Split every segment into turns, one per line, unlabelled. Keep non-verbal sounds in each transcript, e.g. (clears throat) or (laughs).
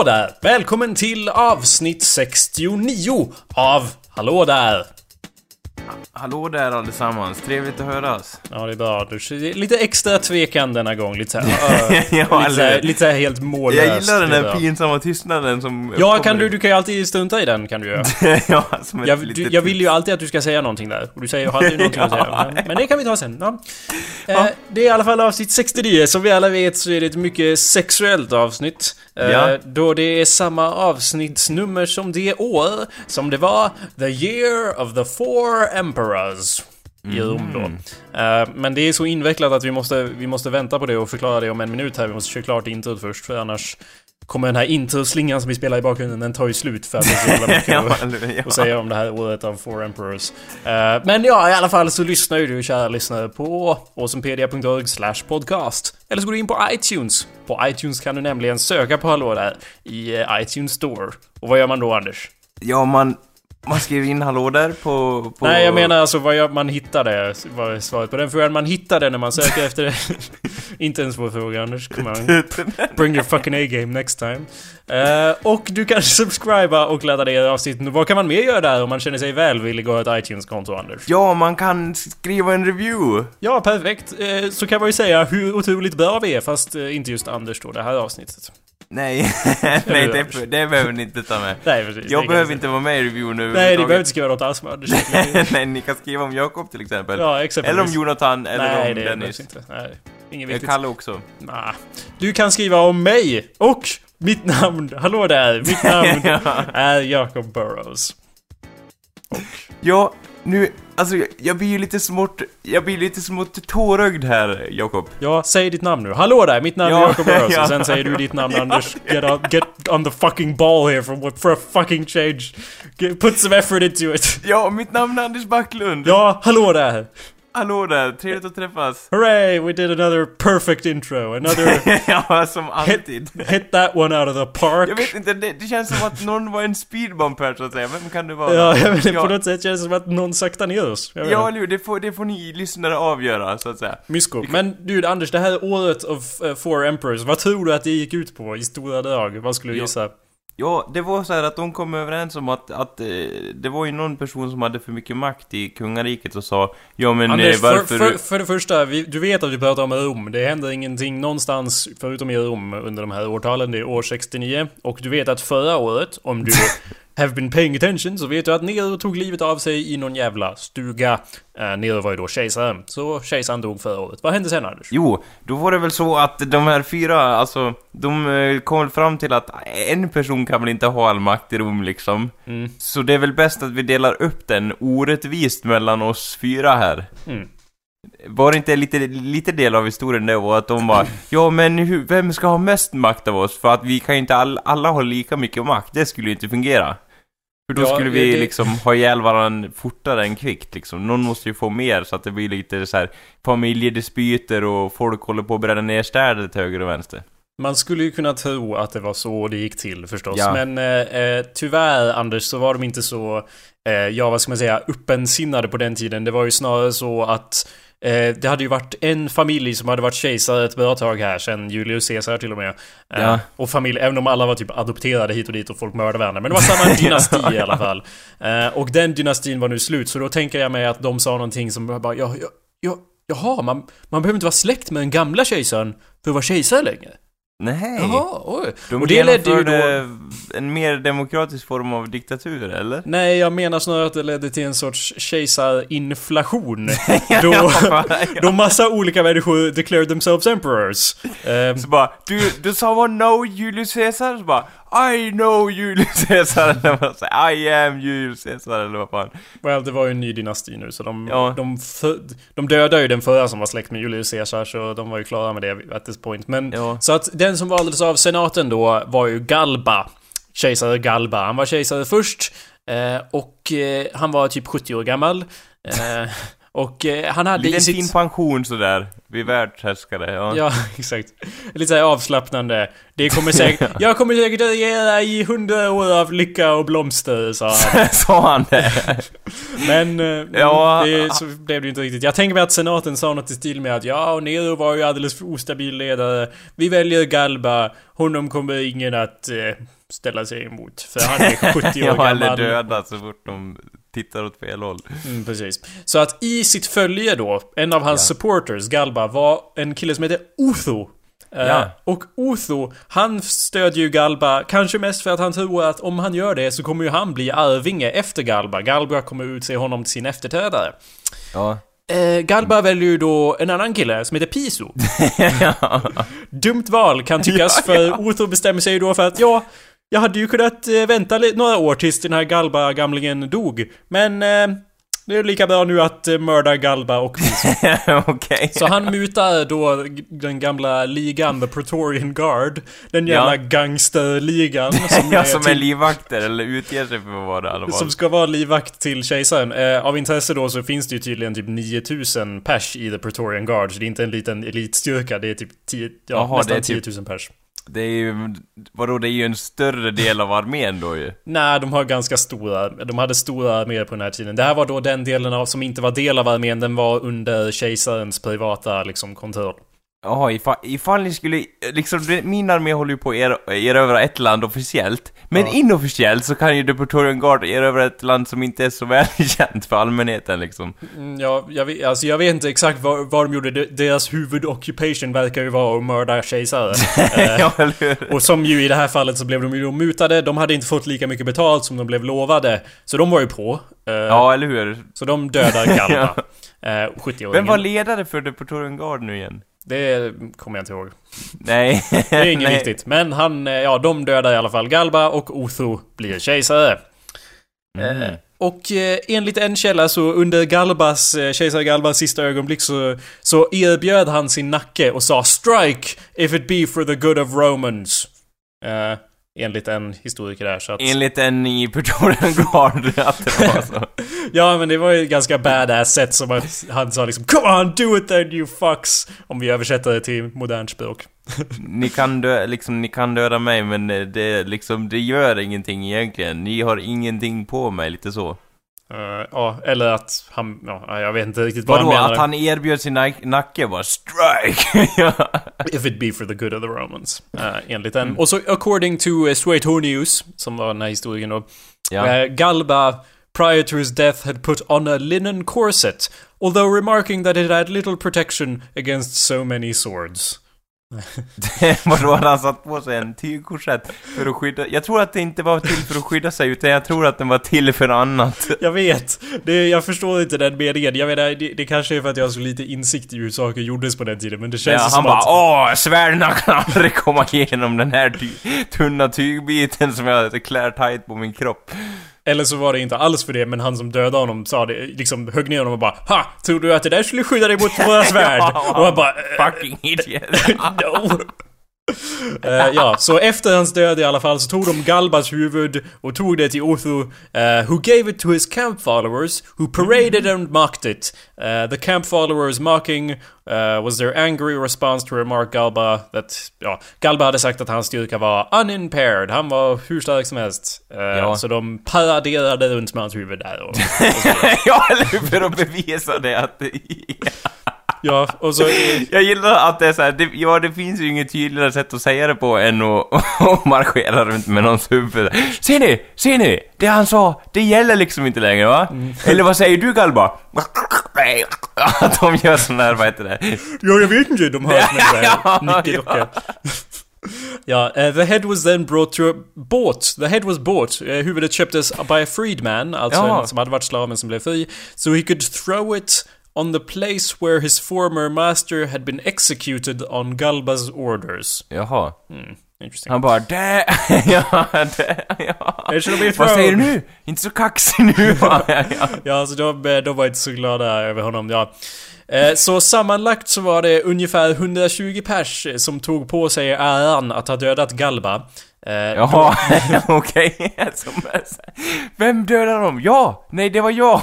Hallå där! Välkommen till avsnitt 69 av Hallå där!
Hallå där allesammans, trevligt att höras.
Ja, det är bra. Du ser lite extra tvekan denna gång. Lite såhär... (laughs)
ja,
lite, såhär lite såhär helt mållöst.
jag gillar den
är
där pinsamma tystnaden som...
Ja, kan du, du kan ju alltid strunta i den kan du göra. (laughs)
ja, som ett
Jag, du, jag vill ju alltid att du ska säga någonting där. Och du säger ju alltid någonting att säga. (laughs) Men, men det kan vi ta sen. Ja. Eh,
Ja.
det är i alla fall avsnitt 69. Som vi alla vet så är det ett mycket sexuellt avsnitt. Eh,
Ja.
Då det är samma avsnittsnummer som det år som det var The Year of the Four Emperors. I Rom då. Eh, men det är så invecklat att vi måste, vi måste vänta på det och förklara det om en minut här. Vi måste köra klart introt först för annars kommer den här introslingan som vi spelar i bakgrunden, den tar ju slut för att det är så jävla mycket (laughs)
ja,
att- säga om det här året av Four Emperors. Eh, men ja, i alla fall så lyssnar ju du kära lyssnare på awesomepedia.org slash podcast. Eller så går du in på iTunes. På iTunes kan du nämligen söka på Hallå där i eh, iTunes Store. Och vad gör man då Anders?
ja, man, man skriver in hallå där på... på...
Nej, jag menar alltså vad gör man hittar det, var svaret på den frågan. Man hittar det när man söker efter det. (laughs) Inte en svår fråga Anders, come on. (laughs) Bring your fucking A-game next time. Eh, och du kan (laughs) subscriba och ladda ner avsnitten. Vad kan man mer göra där om man känner sig välvillig och har ett iTunes-konto Anders?
Ja, man kan skriva en review.
Ja, perfekt. Eh, Så kan man ju säga hur otroligt bra vi är, fast eh, inte just Anders då, det här avsnittet.
Nej, (laughs) nej det, det behöver ni inte ta med. (laughs)
Nej, precis.
Jag behöver inte vara med i reviewen
Nej, ni behöver inte skriva något alls med. (laughs)
Nej, ni kan skriva om Jakob till exempel.
Ja, exempelvis.
eller om Jonathan, eller
Nej,
om
det
Dennis.
inte. Nej, inget viktigt.
Kalle också.
Nah. Du kan skriva om mig och mitt namn. Hallå där, mitt namn
ja.
är Jacob Burrows.
Ja, nu, alltså jag, jag blir ju lite smått, jag blir lite smått tårögd här, Jakob.
Ja, säg ditt namn nu. Hallå där, mitt namn är
Ja,
Jacob Burrows.
ja.
Och sen säger du ditt namn (laughs) Anders. Get, on, get on the fucking ball here for, for a fucking change. Get, put some effort into it.
Ja, mitt namn är Anders Backlund.
Ja, hallå där.
Hallå där, trevligt att träffas.
Hooray, we did another perfect intro. Another (laughs)
ja, som alltid.
hit that one out of the park.
Jag vet inte, det, det känns som att någon var en speedbump här så att säga. Vem kan det vara?
Ja, jag vet,
Ja.
på något sätt känns det som att någon saktar ner oss.
Ja, eller hur? Det får, det får ni lyssnare avgöra, så att säga.
Mysko. Men du Anders, det här året av uh, Four Emperors, vad tror du att det gick ut på i stora drag? Vad skulle du
Ja.
gissa?
Ja, det var så här att de kom överens om att, att eh, det var ju någon person som hade för mycket makt i kungariket och sa Ja men
Anders,
eh, varför...
för, för, för det första, vi, du vet att vi pratar om Rom. Det händer ingenting någonstans förutom i Rom under de här årtalen. Det är år 69. Och du vet att förra året, om du (laughs) have been paying attention, så vet du att Nero tog livet av sig i någon jävla stuga. Uh, Nero var ju då kejsaren. Så kejsaren dog förra året. Vad hände sen Anders?
Jo, då var det väl så att de här fyra, alltså, de eh, kom väl fram till att en person kan väl inte ha all makt i Rom liksom.
Mm.
Så det är väl bäst att vi delar upp den orättvist mellan oss fyra här.
Mm.
Var det inte lite, lite del av historien det var att de bara (laughs) Ja men hur, vem ska ha mest makt av oss? För att vi kan ju inte all, alla ha lika mycket makt, det skulle ju inte fungera. För då
Ja,
skulle vi
det-
liksom ha ihjäl varandra fortare än kvickt liksom. Någon måste ju få mer så att det blir lite så här familjedispyter och folk håller på att bränna ner städer till höger och vänster.
Man skulle ju kunna tro att det var så det gick till förstås.
Ja.
Men eh, eh, tyvärr Anders så var de inte så, eh, ja vad ska man säga, öppensinnade på den tiden. Det var ju snarare så att eh, det hade ju varit en familj som hade varit kejsare ett bra tag här, sen Julius Caesar till och med. Eh,
Ja.
Och familj, även om alla var typ adopterade hit och dit och folk mördade varandra. Men det var samma (laughs) dynasti i alla fall. Eh, och den dynastin var nu slut, så då tänker jag mig att de sa någonting som bara, ja, ja, ja, jaha, man, man behöver inte vara släkt med den gamla kejsaren för att vara kejsare längre.
Nej!
Jaha, oj.
De
och det ledde ju då...
en mer demokratisk form av diktatur, eller?
Nej, jag menar snarare att det ledde till en sorts kejsarinflation. (laughs) då,
Ja,
då massa olika människor declared themselves emperors. Ehm,
Så bara, du, du sa vad no Julius Caesar? Så bara, I know Julius Caesar, eller vad säger I am Julius Caesar, eller vad fan.
well, det var ju en ny dynasti nu, så de,
Ja.
de, de dödade ju den förra som var släkt med Julius Caesar, så de var ju klara med det at this point. Men,
Ja.
så att den som valdes av senaten då var ju Galba. Kejsare Galba. Han var kejsare först, eh, och eh, han var typ 70 år gammal. Eh, (laughs) och eh, han hade
Liten
sitt...
fin pension sådär. Vi är världshärskare, ja.
Ja, (laughs) exakt. Lite såhär avslappnande. Det kommer säkert... (laughs) Jag kommer säkert att ge dig hundra år av lycka och blomster, sa han. (laughs)
Sa han det?
Men eh,
Ja.
det, så blev det ju inte riktigt. Jag tänker mig att senaten sa något i stil med att ja, och Nero var ju alldeles för ostabil ledare. Vi väljer Galba. Honom kommer ingen att eh, ställa sig emot. För han är 70 år
Ja,
gammal.
eller döda så fort de tittar åt fel håll.
Mm, precis. Så att i sitt följe då, en av hans
Ja.
supporters, Galba, var en kille som heter Otho. Eh,
Ja.
Och Otho, han stödjer ju Galba, kanske mest för att han tror att om han gör det så kommer ju han bli arvinge efter Galba. Galba kommer utse honom till sin efterträdare.
Ja.
Eh, Galba väljer ju då en annan kille som heter Piso. (laughs) Dumt val kan tyckas,
Ja, ja.
för Otho bestämmer sig ju då för att ja, jag hade ju kunnat eh, vänta några år tills den här Galba-gamlingen dog. Men eh, det är lika bra nu att eh, mörda Galba och. (laughs)
Okej.
Så han mutar då den gamla ligan, The Praetorian Guard. Den jävla
Ja.
gangsterligan (laughs) som,
Ja,
är
som är
till-
livvakter, eller utger sig för att vara det i alla fall.
som ska vara livvakt till kejsaren. Eh, av intresse då så finns det ju tydligen typ 9000 pers i The Praetorian Guard. Så det är inte en liten elitstyrka, det är typ 10, ja,
Jaha,
nästan
är typ-
10 000 pers.
Det är ju, vadå, det är ju en större del av armén då ju.
Nej, de har ganska stora, de hade stora arméer på den här tiden. Det här var då den delen av, som inte var del av armén, den var under kejsarens privata liksom kontroll.
Jaha, ifall, ifall ni skulle, liksom, det- min armé håller ju på att er- erövra ett land officiellt. Men
Ja.
inofficiellt så kan ju The Praetorian Guard erövra ett land som inte är så (laughs) välkänt för allmänheten liksom.
Mm, ja, jag, vet, alltså jag vet inte exakt vad, vad de gjorde. De- Deras huvudoccupation verkar ju vara att mörda kejsare. (laughs) Eh,
ja?
Och som ju i det här fallet så blev de ju mutade, de hade inte fått lika mycket betalt som de blev lovade. Så de var ju på. Eh,
Ja, eller hur?
Så de dödar Galba. (laughs) eh, 70-åringen.
Vem var ledare för The Praetorian Guard nu igen?
Det kommer jag inte ihåg.
Nej.
Det är inget (laughs) viktigt. Men han, eh, ja de dödar i alla fall Galba och Otho blir kejsare.
Mm.
Eh, Och eh, enligt en källa så under Galbas, kejsar Galbas sista ögonblick så, så erbjöd han sin nacke och sa 'Strike if it be for the good of Romans' eh, Enligt en historiker där så att...
Enligt en i Praetorian Guard (laughs) att det var så. (laughs)
Ja men det var ju ett ganska badass sätt som att han sa liksom 'Come on, do it then you fucks' Om vi översätter det till modernt språk. (laughs)
Ni kan dö, liksom, ni kan döda mig men eh, det liksom, det gör ingenting egentligen. Ni har ingenting på mig, lite så.
Eh, ja, eller att han... Ja, jag vet inte riktigt vad
Vadå,
han menade.
att han erbjöd sin nack- nacke bara strike? (laughs)
If it be for the good of the Romans. Uh, enligt den. Och så according to uh, Suetonius, som var den här historien då.
ja.
eh, Galba, prior to his death, had put on a linen corset. Although remarking that it had little protection against so many swords. (laughs)
Vadå, han satt på sig en tygkorsett för att skydda... Jag tror att det inte var till för att skydda sig, utan jag tror att den var till för annat. (laughs)
Jag vet! Det, jag förstår inte den meningen. Jag menar, det, det kanske är för att jag har så lite insikt i hur saker gjordes på den tiden, men det känns
Ja,
som
han bara
att...
åh, svärden kan aldrig komma igenom den här ty- tunna tygbiten som jag klär tight på min kropp.
Eller så var det inte alls för det, men han som dödade honom sa det, liksom högg ner honom och bara Ha! Tror du att det där skulle skydda dig mot (laughs) våra svärd? och han bara "Eh,
Fucking idiot. (laughs)
No! Eh, ja, så efter hans död i alla fall så tog de Galbas huvud och tog det till Otho, eh, who gave it to his camp followers, who paraded and mocked it. Eh, the camp followers mocking was their angry response to remark Galba that, ja, Galba hade sagt att hans styrka var unimpaired, han var hur stark som helst.
Ja.
Så de paraderade runt med hans huvud där och, (laughs)
ja, eller hur? För att bevisa det att... (laughs)
Ja, och så...
Jag gillar att det är så här, det, ja det finns ju inget tydligare sätt att säga det på än att (laughs) att marschera runt med någons huvud. Ser ni? Ser ni? Det han sa, det gäller liksom inte längre va? Eller vad säger du Galba? (laughs) Att de gör sån här, vad heter det?
Ja, jag vet inte. De har sån här nickedocka. Ja, eh, the head was then brought to a... Bought. The head was bought. Uh, huvudet köptes by a freedman, alltså
Ja.
en som hade varit slav men som blev fri. So he could throw it on the place where his former master had been executed on Galbas orders.
Jaha.
Hmm, interesting.
Han bara det, (laughs) ja, det, ja.
It should be
Vad säger du nu? Inte så kaxig nu va? (laughs) Ja, ja.
Ja, så de, de var inte så glada över honom, ja. Eh, Så sammanlagt så var det ungefär 120 pers som tog på sig äran att ha dödat Galba. Eh,
Jaha, (laughs) okej. Här, Vem dödade dem? Ja! Nej, det var jag!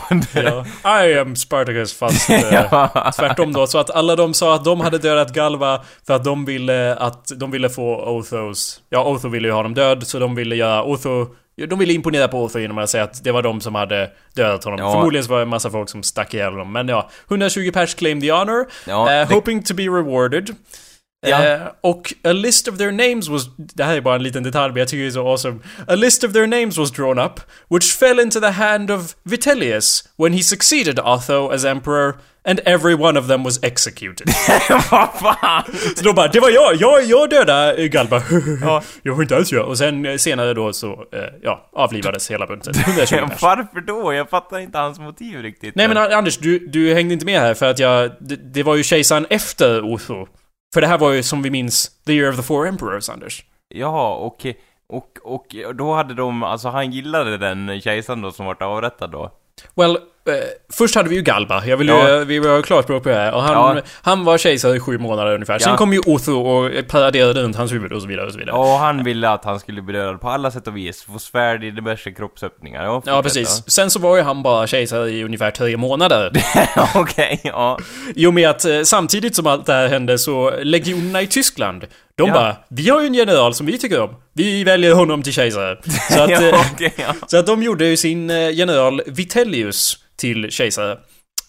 Ja, I am Spartacus fast (laughs) eh, tvärtom då. Så att alla de sa att de hade dödat Galba för att de ville att de ville få Othos... Ja, Otho ville ju ha dem död så de ville göra Otho... De ville imponera på Otho genom att säga att det var de som hade dödat honom.
Ja.
Förmodligen så var det en massa folk som stack ihjäl honom. Men ja, 120 pers claim the honor.
Ja,
eh,
det-
hoping to be rewarded.
Ja.
Eh, och a list of their names was... Det här är bara en liten detalj men jag tycker det är så awesome. A list of their names was drawn up, which fell into the hand of Vitellius when he succeeded Otho as emperor, and every one of them was executed. (laughs)
Vad fan!
så då bara, det var jag! Jag, jag dödade eh, Galba. (laughs)
Ja.
jag var inte alls jag. Och sen eh, senare då så, eh, ja, avlivades hela bunten. 120 pers. (laughs)
Varför då? Jag fattar inte hans motiv riktigt.
Nej men Anders, du, du hängde inte med här för att jag... Det, det var ju kejsaren efter Otho. För det här var ju som vi minns, The Year of the Four Emperors, Anders.
Jaha, okej. Och, och då hade de, alltså han gillade den kejsaren då som vart avrättad då?
Well, först hade vi ju Galba. Jag vill
Ja.
ju, vi var klarspråk på det här. Och han,
Ja.
han var kejsare i sju månader ungefär. Sen
Ja.
kom ju Otho och paraderade runt hans huvud och så vidare och så vidare.
Ja, och han ville att han skulle bli dödad på alla sätt och vis. Få svärd i diverse kroppsöppningar. Ja,
Ja, precis. Sen så var ju han bara kejsare i ungefär tre månader. (laughs)
okej, ja.
I och med att eh, samtidigt som allt det här hände så legionerna i Tyskland, de
Ja.
bara Vi har ju en general som vi tycker om. Vi väljer honom till kejsare. Så (laughs) att,
ja,
eh,
okej, ja.
Så att de gjorde ju sin eh, general Vitellius till kejsare.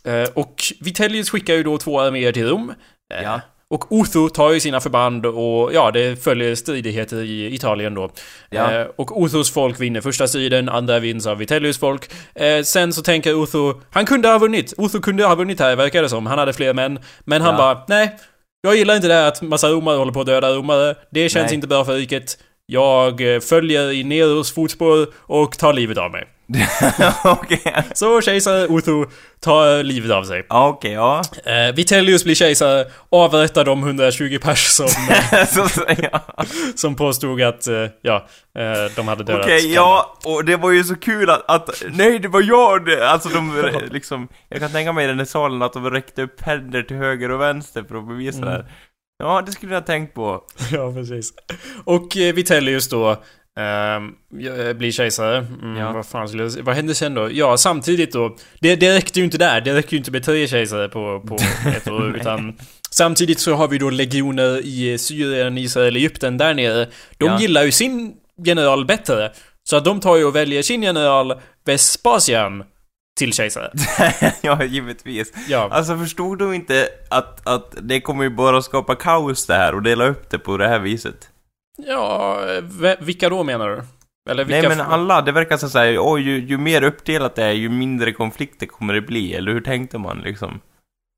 Eh, Och Vitellius skickar ju då två arméer till Rom. Eh,
Ja.
Och Otho tar ju sina förband och ja, det följer stridigheter i Italien då.
Ja.
Eh, Och Othos folk vinner första striden, andra vinns av Vitellius folk. Eh, Sen så tänker Otho, han kunde ha vunnit. Otho kunde ha vunnit här, verkar det som. Han hade fler män. Men han
Ja.
bara, nej. Jag gillar inte det här att massa romare håller på att döda romare. Det känns
Nej.
inte bra för riket. Jag eh, följer i Neros fotspår och tar livet av mig. (laughs)
okej.
Så kejsare Otho tar livet av sig.
Okej, ja.
Eh, Vitellius blir kejsare, avrättar de 120 pers som, (laughs) eh, som påstod att, eh, ja, de hade dödat
Okej,
Galba.
ja, och det var ju så kul att, att nej det var jag. Alltså de (laughs) liksom, jag kan tänka mig i den här salen att de räckte upp händer till höger och vänster för att bevisa
Mm.
det här. Ja, det skulle jag ha tänkt på. (laughs)
Ja, precis. Och eh, Vitellius då ehm, ja, blir kejsare. Mm,
Ja.
Vad fan skulle jag? Vad hände sen då? Ja, samtidigt då. Det, det räckte ju inte där. Det räcker ju inte med tre kejsare på, på (laughs) ett år, utan... Samtidigt så har vi då legioner i Syrien, Israel, Egypten där nere. De
Ja.
gillar ju sin general bättre. Så att de tar ju och väljer sin general Vespasian till kejsare. (laughs)
ja, givetvis.
Ja.
Alltså förstod de inte att, att det kommer ju bara skapa kaos det här och dela upp det på det här viset?
Ja, vilka då menar du? Eller vilka...
Nej men alla, det verkar så såhär, oj ju, ju mer uppdelat det är ju mindre konflikter kommer det bli, eller hur tänkte man liksom?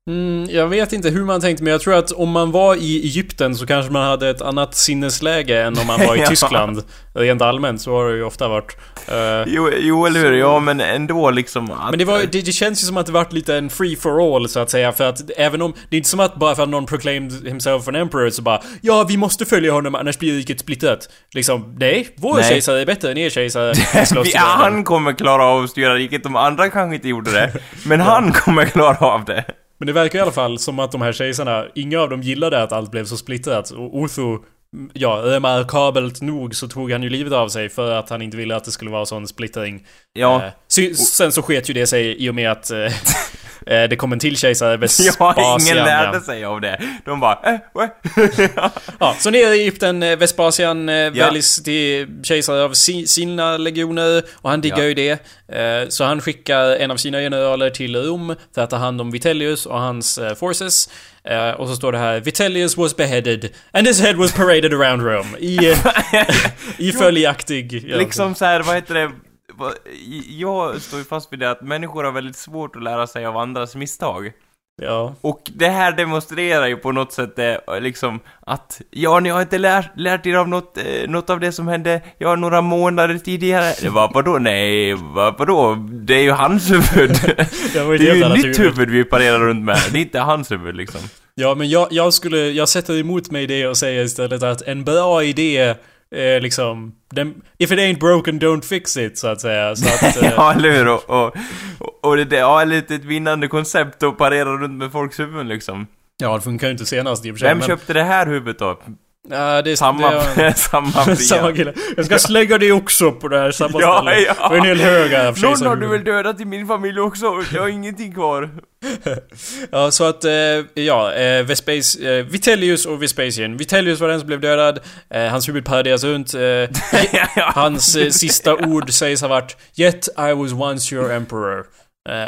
Mm, jag vet inte hur man tänkte, men jag tror att om man var i Egypten så kanske man hade ett annat sinnesläge än om man var i. (laughs) Tyskland. Rent allmänt så har det ju ofta varit. Eh,
Jo, jo eller hur, ja men ändå liksom att...
men det, var, det, det känns ju som att det varit lite en free for all så att säga, för att även om... Det är inte som att bara för att någon proclaimed himself an emperor så bara Ja, vi måste följa honom annars blir riket splittrat. Liksom, nej, vår
Nej.
kejsare är bättre än er kejsare. (laughs) Vi
han kommer klara av att styra riket, de andra kanske inte gjorde det. Men han kommer klara av det.
Men det verkar i alla fall som att de här kejsarna, inga av dem gillade att allt blev så splittrat. Och Otho, ja, remarkabelt nog så tog han ju livet av sig för att han inte ville att det skulle vara sån splittring.
Ja,
Eh, sen så sket ju det sig i och med att eh, (laughs) eh, det kom en till kejsare, (laughs)
ja
Vespasian.
ingen
ja.
lärde sig av det. De bara, äh, what? (laughs)
Ja, så nere i Egypten, eh, Vespasian eh,
Ja.
väljs till kejsare av si, sina legioner och han diggar
Ja.
ju det. Eh, så han skickar en av sina generaler till Rom för att ta hand om Vitellius och hans eh, forces. Eh, och så står det här Vitellius was beheaded and his head was paraded around Rome. I, eh, (laughs) i följaktig... ja.
liksom så här, vad heter det? Jag står ju fast vid det att människor har väldigt svårt att lära sig av andras misstag.
Ja.
Och det här demonstrerar ju på något sätt det, liksom att ja, ni har inte lärt, lärt er av något, eh, något av det som hände, ja, några månader tidigare. Det var vadå? Nej, vad, vadå? Det är ju hans huvud. (laughs)
Det
är ju
annat
mitt huvud vi parerar runt med, det är inte hans huvud liksom.
Ja, men jag, jag skulle... Jag sätter emot mig det och säger istället att en bra idé är liksom... Den, if it ain't broken, don't fix it, så att säga. Så att, (laughs) eh,
ja, eller hur? Och, och, och det, det ja, lite ett vinnande koncept att parera runt med folks huvuden liksom.
ja, det funkar ju inte senast i och för sig.
Vem
men,
köpte det här huvudet då?
Ja, det är
Samma,
det, (laughs)
samma (laughs) fria.
samma kille. Jag ska slägga dig också på det här (laughs) samma
Ja,
ställe.
ja.
Och en hel hög här
Någon har du väl dödat i min familj också? Jag har ingenting kvar.
Ja, så att, eh, ja, eh, Vespace, eh, Vitellius och Vespasian. Vitellius var den som blev dödad. Eh, hans huvud paraderas runt. Eh, hans eh, sista ord sägs ha varit Yet I was once your emperor.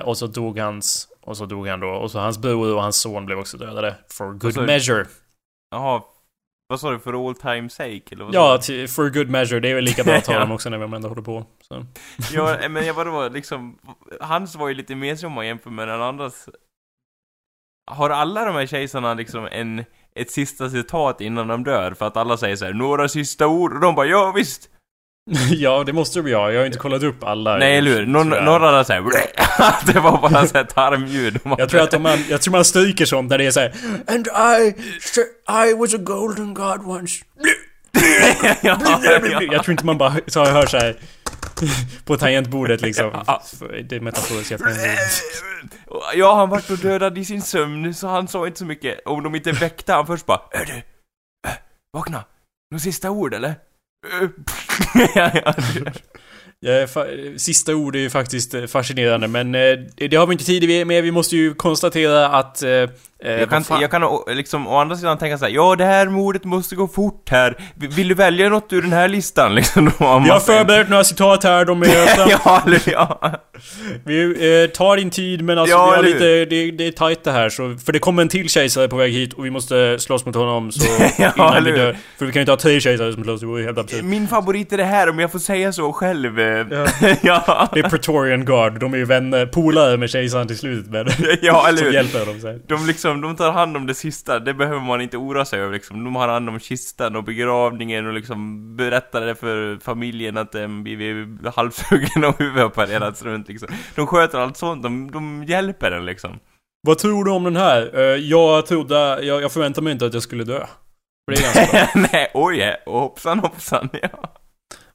Och så dog hans, och så dog han då. Och så hans bror och hans son blev också dödade. For good
så-
measure.
Jaha, vad sa du? För all time sake? Eller vad
Ja, for good measure. Det är väl lika bra att ta (laughs) dem också när vi ändå håller på. Så. (laughs)
Ja, men jag vadå, liksom, hans var ju lite mer som man jämför med den andras. Har alla de här kejsarna liksom en, ett sista citat innan de dör? För att alla säger så här, några sista ord, och de bara ja visst! (laughs)
ja, det måste de ha. Jag har inte kollat upp alla.
Nej eller hur? Någon, några hade såhär, (laughs) det var bara såhär tarmljud. De (laughs)
Jag tror att om man, jag tror man stryker sånt där det är såhär And I, I was a golden god once.
ja, ja.
Jag tror inte man bara så hör såhär på tangentbordet liksom. Det är tangentbordet.
Ja, han vart då dödad i sin sömn, så han sa inte så mycket. Om de inte väckte han först bara, Är du? Äh, vakna! Några sista ord eller? Ja, ja,
Ja, Sista ord är ju faktiskt eh, fascinerande men eh, det har vi inte tid med. Vi måste ju konstatera att... eh, eh,
Jag kan, jag kan å- liksom å andra sidan tänka så här, ja det här mordet måste gå fort här. Vill du välja något ur den här listan (laughs) liksom? Då har
förberett några citat här, de är (laughs)
ja, eller ja.
Vi eh, tar din tid men alltså
Ja,
vi har lite, det, det är tajt det här så, För det kommer en till kejsare på väg hit och vi måste slåss mot honom så (laughs)
Ja,
innan vi dör. För vi kan ju inte ha tre kejsare som slåss, det vore helt absurt.
Min favorit är det här om jag får säga så själv. eh.
Ja. (laughs)
ja.
Det är Praetorian Guard, de är ju vänner, polare med kejsaren till slut men (laughs)
Ja, eller (laughs)
Som
hur?
hjälper dem sen.
De liksom, de tar hand om det sista, det behöver man inte oroa sig över liksom. De har hand om kistan och begravningen och liksom berättar det för familjen att den blivit halshuggen och huvudet har parerats runt liksom. De sköter allt sånt, de, de hjälper den liksom.
Vad tror du om den här? Eh, jag trodde, jag, jag förväntade mig inte att jag skulle dö. Det är ganska bra.
Nej, oj, ja. och hoppsan hoppsan, ja.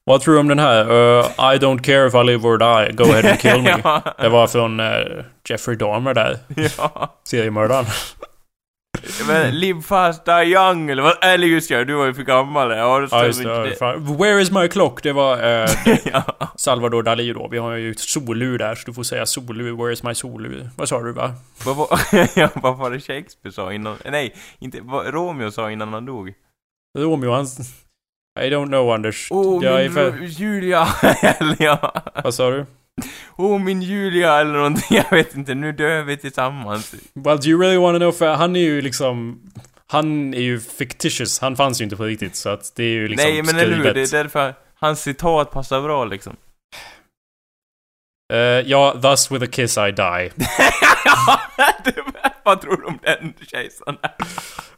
Vad tror du om den här? Eh, I don't care if I live or die, go ahead and kill me. (laughs)
ja.
Det var från eh, Jeffrey Dahmer där,
ja.
seriemördaren.
Men live fast, die young, eller vad? Eller just ja, du var ju för gammal. Ja,
Ja just det. Where is my clock? Det var eh, (laughs)
ja.
Salvador Dalí då. Vi har ju ett solur där, så du får säga solur. Where is my solur? Vad sa du va? (laughs)
Vad var det Shakespeare sa innan? Nej, inte, vad Romeo sa innan han dog?
Romeo han... I don't know Anders.
Åh,
jag är
min
för...
Julia, (laughs) eller ja.
Vad sa du?
Åh, min Julia, eller någonting, jag vet inte, nu dör vi tillsammans.
Well, do you really wanna know? För han är ju liksom... Han är ju fictitious. Han fanns ju inte på riktigt, så att det är ju liksom
Nej, men eller hur, det är därför hans citat passar bra liksom.
Eh, ja, thus with a kiss I die. (laughs)
Vad tror du om den kejsaren?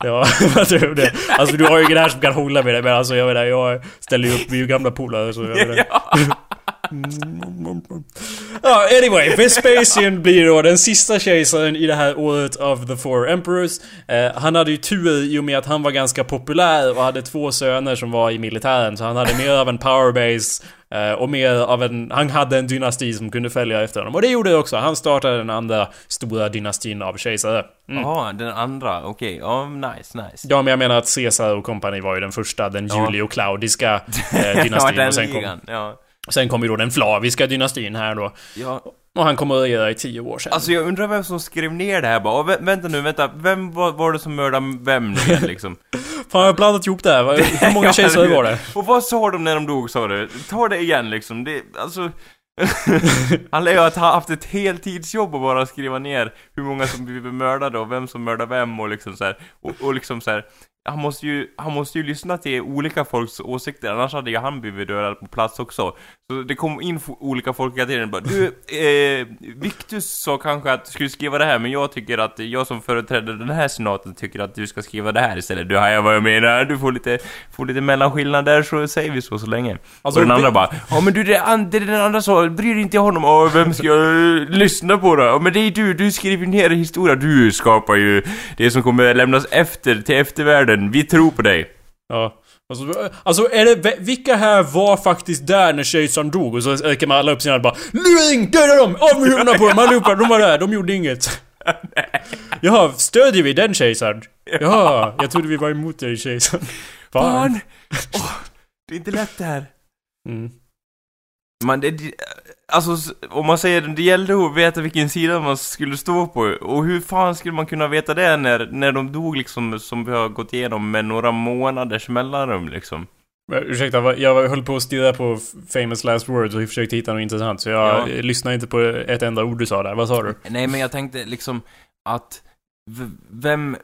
Ja, (laughs) vad tror du det? Alltså du har ju ingen här som kan hålla med det, men alltså jag menar, jag ställer ju upp, vi är ju gamla polare så jag menar.
ja. (laughs)
Ja, anyway. Vespasian blir då den sista kejsaren i det här året av The Four Emperors. Eh, han hade ju tur i och med att han var ganska populär och hade två söner som var i militären. Så han hade mer av en powerbase och mer av en... Han hade en dynasti som kunde följa efter honom. Och det gjorde det också. Han startade den andra stora dynastin av kejsare. Mm.
Jaha, den andra, okej. Ja, nice, nice.
Ja, men jag menar att Caesar och kompani var ju den första, den
Ja.
Julio-Claudiska (laughs) eh,
ja,
dynastin.
den
och sen kom,
ja.
sen kom ju då den Flaviska dynastin här då.
Ja,
Och han kommer att regera i tio år sen.
alltså jag undrar vem som skrev ner det här bara. Vä- vänta nu, vänta. Vem var, var det som mördade vem nu igen (laughs) liksom?
Fan, jag har blandat ihop det här. Hur många (laughs) kejsare var det?
Och vad sa de när de dog sa du? Ta det igen liksom. Det, alltså... (laughs) Han lär ju ha haft ett heltidsjobb och bara skriva ner hur många som blivit mördade och vem som mördar vem och liksom så här. Och, och liksom så här. Han måste ju, han måste ju lyssna till olika folks åsikter, annars hade ju han blivit dödad på plats också. Så det kom in olika folk hela tiden bara Du, eh, Victus sa kanske att du skulle skriva det här, men jag tycker att jag som företräder den här senaten tycker att du ska skriva det här istället. Du hajar vad jag menar, du får lite, får lite mellanskillnad där så säger vi så så länge.
Alltså,
och den andra bara Ja men du, det, an, det den andra sa, bryr dig inte honom, Åh, vem ska jag eh, lyssna på då? Ja, men det är du, du skriver ner historia, du skapar ju det som kommer lämnas efter till eftervärlden, vi tror på dig.
Ja. Alltså, alltså är det, vilka här var faktiskt där när kejsaren dog? Och så räcker man alla upp sina och bara Luring! Döda dem! Av med huvudena på dem! Allihopa! De var där, de gjorde inget. (laughs) Jaha, stödjer vi den kejsaren? Jaha, jag trodde vi var emot dig kejsaren.
Barn! Åh, det är inte lätt det här.
Mm.
Man, det, alltså, om man säger det gällde att veta vilken sida man skulle stå på. Och hur fan skulle man kunna veta det när, när de dog liksom, som vi har gått igenom med några månaders mellanrum liksom?
Ursäkta, jag höll på att stirra på famous last words och försökte hitta något intressant. Så jag
Ja.
lyssnade inte på ett enda ord du sa där. Vad sa du?
Nej, men jag tänkte liksom att vem...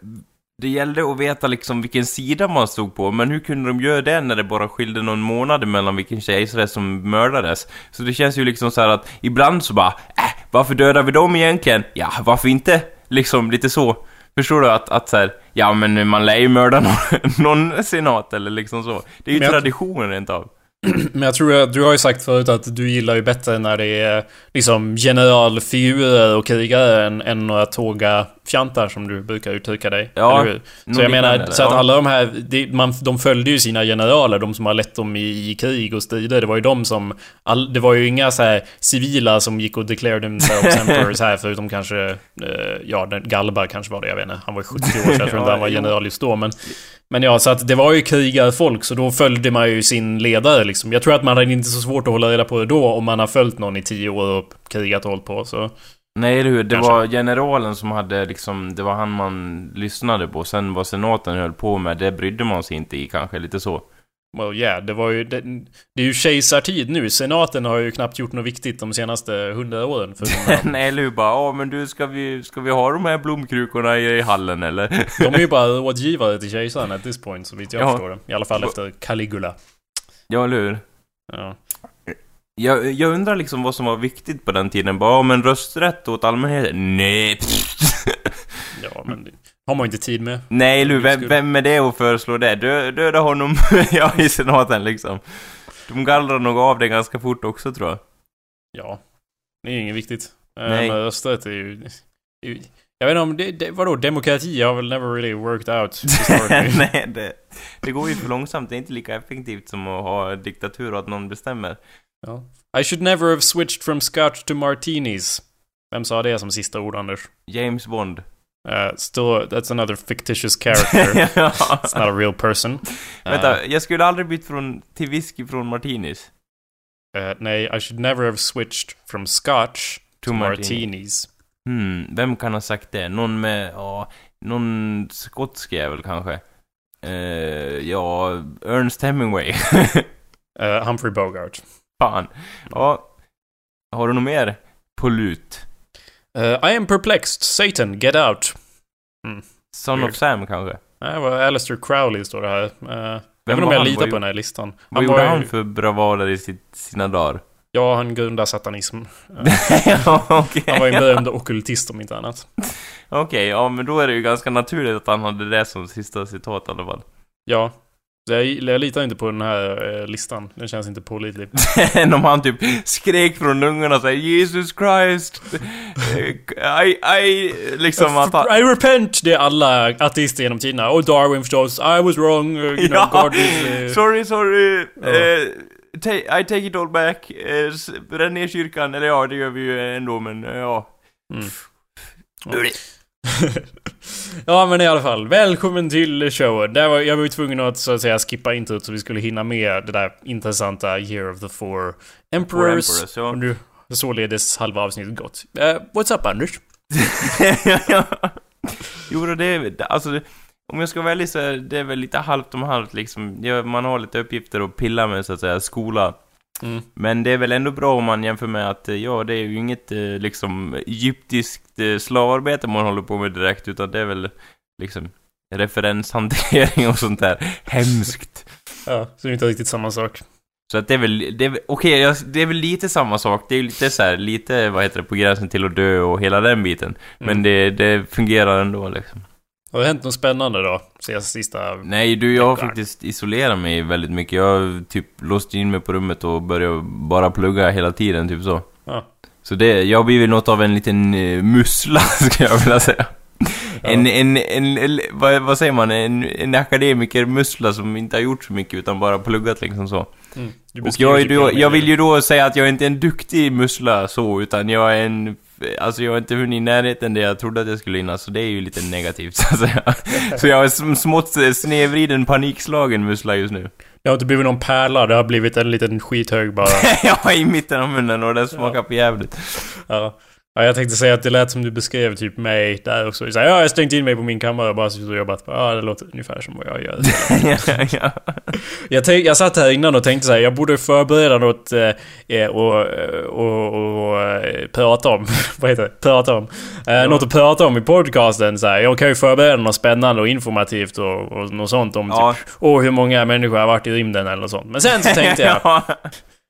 Det gällde att veta liksom vilken sida man stod på, men hur kunde de göra det när det bara skilde någon månad mellan vilken kejsare som mördades? Så det känns ju liksom så här att ibland så bara, äh, varför dödar vi dem egentligen? Ja, varför inte? Liksom lite så. Förstår du att, att så här, ja men man lär ju mörda någon, (laughs) någon senat eller liksom så. Det är ju
Men
traditionen rent av. (clears throat)
Men jag tror att du har ju sagt förut att du gillar ju bättre när det är liksom generalfigurer och krigare än, än några tåga fjantar som du brukar uttrycka dig.
Ja,
eller hur? Så jag menar, så att
ja.
alla de här, det, man, de följde ju sina generaler, de som har lett dem i, i krig och strider. Det var ju de som, all, det var ju inga så här civila som gick och declared themselves (laughs) emperors här, förutom kanske, eh, ja, den, Galbar kanske var det, jag vet inte. Han var 70 år, så jag (laughs) tror inte han var general just då, men men ja, så att det var ju krigarfolk, så då följde man ju sin ledare liksom. Jag tror att man hade inte så svårt att hålla reda på det då, om man har följt någon i tio år och krigat och hållit på, så...
Nej, eller hur? Det
Kanske.
var generalen som hade liksom, det var han man lyssnade på. Sen vad senaten höll på med, det brydde man sig inte i kanske, lite så.
Well, yeah, det var ju... Det, det är ju kejsartid nu. Senaten har ju knappt gjort något viktigt de senaste hundra åren. För (laughs)
Nej, eller hur? Bara, ja men du, ska vi, ska vi ha de här blomkrukorna i, i hallen eller? (laughs)
de är ju bara rådgivare till kejsaren at this point, så vitt jag
Ja.
förstår det. I alla fall efter Caligula.
ja, eller hur?
Ja.
Jag, jag undrar liksom vad som var viktigt på den tiden. Bara, men rösträtt åt allmänheten? Nej, (laughs)
ja, men det har man inte tid med.
Nej, hur? Vem, vem är det att föreslå det? Dö, döda honom, (laughs) ja, i senaten liksom. De gallrar nog av det ganska fort också tror jag.
Ja. Det är inget viktigt. Eh,
Nej.
Men rösträtt är ju... Jag vet inte om det, det... Vadå? Demokrati har väl never really worked out. (laughs)
Nej, det, det går ju för långsamt. Det är inte lika effektivt som att ha diktatur och att någon bestämmer.
Ja. I should never have switched from scotch to martinis. Vem sa det som sista ord, Anders?
James Bond.
Uh, still, that's another fictitious character. (laughs)
ja.
It's not a real person. Uh,
Vänta, jag skulle aldrig bytt från, till whisky från martinis.
uh, nej, I should never have switched from scotch to,
To martini.
martinis.
Hmm, vem kan ha sagt det? Någon med, ja, någon skotsk jävel kanske. Eh, ja, Ernst Hemingway.
Uh, (laughs) Humphrey Bogart.
Fan. Ja. Har du något mer på lut?
Uh, I am perplexed. Satan, get out.
Son
Weird.
of Sam kanske?
Nej, det var Alistair Crowley står det här. Uh, vet inte om
var
jag
han?
litar på den här listan.
Vad
var
gjorde
ju-
han för bravader i sitt, sina dagar?
Ja, han grundar satanism. (laughs)
Ja, okej.
han var ju en berömd ockultist om inte annat.
Okej, ja men då är det ju ganska naturligt att han hade det som sista citat i alla fall.
Ja. Jag, jag litar inte på den här eh, listan. Den känns inte pålitlig. (laughs)
Än om han typ skrek från lungorna såhär Jesus Christ! eh, I, I, liksom att han...
I repent! Det är alla ateister genom tiderna. Och Darwin förstås. I was wrong. You know, (laughs)
Ja,
God is... eh,
Sorry, sorry.
Ja.
eh, ta- I take it all back. Uh, bränn ner kyrkan, eller ja, det gör vi ju ändå, men eh, ja.
Mm. (laughs) ja men i alla fall, välkommen till showen. Där var, jag var ju tvungen att så att säga skippa introt så vi skulle hinna med det där intressanta Year of the Four Emperors.
Emperors, ja.
Och nu således halva avsnittet gått. Uh, what's up Anders? (laughs)
jo, då, det är alltså, det- om jag ska vara ärlig så är det väl lite halvt om halvt liksom. Man har lite uppgifter att pilla med så att säga, skola.
Mm.
Men det är väl ändå bra om man jämför med att, eh, ja, det är ju inget eh, liksom egyptiskt eh, slavarbete man håller på med direkt, utan det är väl liksom referenshantering och sånt där. Hemskt.
Ja, så det är inte riktigt samma sak.
Så att det är väl, det är, okej, jag- det är väl lite samma sak. Det är ju lite så här, lite, vad heter det, på gränsen till att dö och hela den biten. Men
Mm.
det, det fungerar ändå liksom.
Har det hänt något spännande då? Sen sista...
Nej du, jag har faktiskt isolerat mig väldigt mycket. Jag har typ låst in mig på rummet och börjat bara plugga hela tiden, typ så.
Ja.
Så det, jag har blivit något av en liten uh, mussla, (laughs) skulle jag vilja säga. En, en, en, en vad, vad säger man, en, en akademiker-mussla som inte har gjort så mycket utan bara pluggat liksom så.
Mm.
Och jag, är
typ
då, jag vill ju då säga att jag inte är en duktig mussla så, utan jag är en alltså jag har inte hunnit i närheten det jag trodde att jag skulle hinna, så det är ju lite negativt (laughs) så att säga. Så jag är smått snedvriden panikslagen mussla just nu.
Det har inte blivit någon pärla, det har blivit en liten skithög bara. (laughs)
ja, i mitten av munnen och det smakar för jävligt.
Ja. Ja, jag tänkte säga att det lät som du beskrev typ mig där också. Så här, ja, jag har stängt in mig på min kammare och bara suttit och jobbat. Ja, det låter ungefär som vad jag gör. (laughs)
ja, ja.
jag, tänk, jag satt här innan och tänkte så här, jag borde förbereda något eh, och, och, och, eh, prata om. (laughs) vad heter det? Prata om. Eh, ja. Något att prata om i podcasten. Så här. Jag kan ju förbereda något spännande och informativt och, och något sånt om ja. typ, och hur många människor har varit i rymden eller något sånt. Men sen så tänkte jag, (laughs) ja.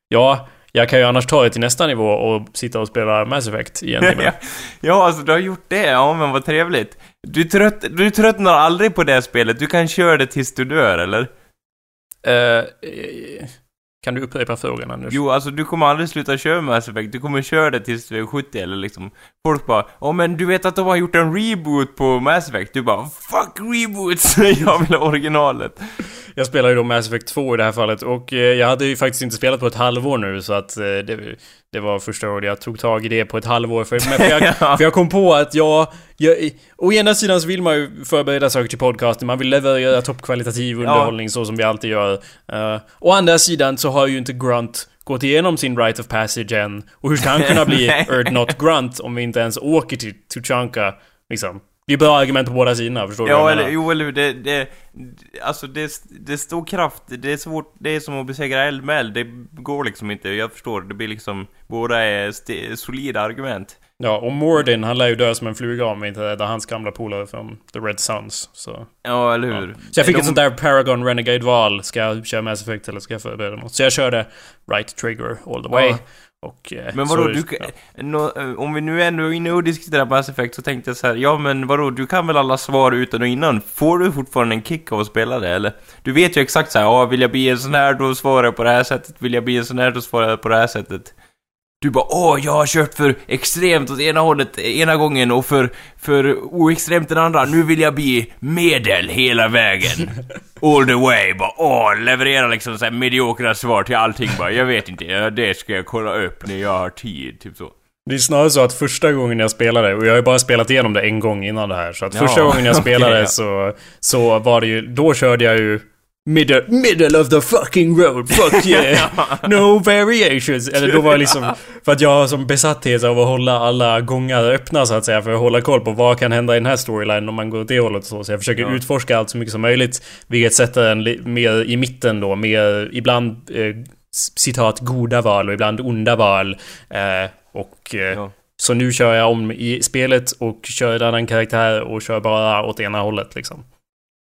ja jag kan ju annars ta det till nästa nivå och sitta och spela Mass Effect i en timme.
ja, alltså du har gjort det. Ja, men vad trevligt. Du, trött, du tröttnar aldrig på det spelet. Du kan köra det tills du dör, eller?
Uh, kan du upprepa frågan Anders?
Jo, alltså du kommer aldrig sluta köra Mass Effect. Du kommer köra det tills du är 70 eller liksom. Folk bara Åh men du vet att de har gjort en reboot på Mass Effect? Du bara Fuck reboots! (laughs) jag vill ha originalet.
Jag spelar ju då Mass Effect 2 i det här fallet och eh, jag hade ju faktiskt inte spelat på ett halvår nu så att eh, det, det var första gången jag tog tag i det på ett halvår. För, för, jag, (laughs) för jag kom på att jag, jag... Å ena sidan så vill man ju förbereda saker till podcasten, man vill leverera toppkvalitativ underhållning ja. så som vi alltid gör. Uh, å andra sidan så har ju inte Grunt gått igenom sin Rite of Passage än. Och hur ska han kunna bli (laughs) Earth Not Grunt om vi inte ens åker till Tuchanka, liksom? Det är bra argument på båda sidorna, förstår
ja,
du?
Ja, eller jo, eller det, det... Alltså det, det står kraft, det är svårt, det är som att besegra eld med eld. Det går liksom inte, jag förstår. Det blir liksom... Båda är solida argument.
Ja, och Mordin, han lär ju dö som en fluga om vi inte räddar hans gamla polare från The Red Suns. Så...
Ja, eller hur? Ja.
Så jag fick De... ett sånt där Paragon Renegade-val. Ska jag köra Mass Effect eller ska jag förbereda något? Så jag körde Right Trigger all the way. Ja. Och,
eh, men vadå, du, ja. no, eh, om vi nu ändå är inne och diskuterar Mass Effect så tänkte jag så här, ja men vadå, du kan väl alla svar utan och innan? Får du fortfarande en kick av att spela det, eller? Du vet ju exakt så här, ja, vill jag bli en sån här, då svarar jag på det här sättet, vill jag bli en sån här, då svarar jag på det här sättet. Du bara åh, jag har kört för extremt åt ena hållet ena gången och för, för oextremt den andra. Nu vill jag bli medel hela vägen. (laughs) All the way. Bara åh, leverera liksom såhär mediokra svar till allting bara. Jag vet inte, det ska jag kolla upp när jag har tid. Typ så.
Det är snarare så att första gången jag spelade, och jag har ju bara spelat igenom det en gång innan det här, så att ja, första gången jag (laughs) spelade okay, ja. så, så var det ju, då körde jag ju Middle, middle of the fucking road, fuck (laughs) yeah! No variations! Eller då var det liksom... För att jag har som besatthet av att hålla alla gångar öppna så att säga. För att hålla koll på vad kan hända i den här storylinen om man går åt det hållet och så. Så jag försöker ja. utforska allt så mycket som möjligt. Vilket sätter en mer i mitten då. Mer ibland eh, citat goda val och ibland onda val. Eh, och... Eh, ja. Så nu kör jag om i spelet och kör en annan karaktär och kör bara åt ena hållet liksom.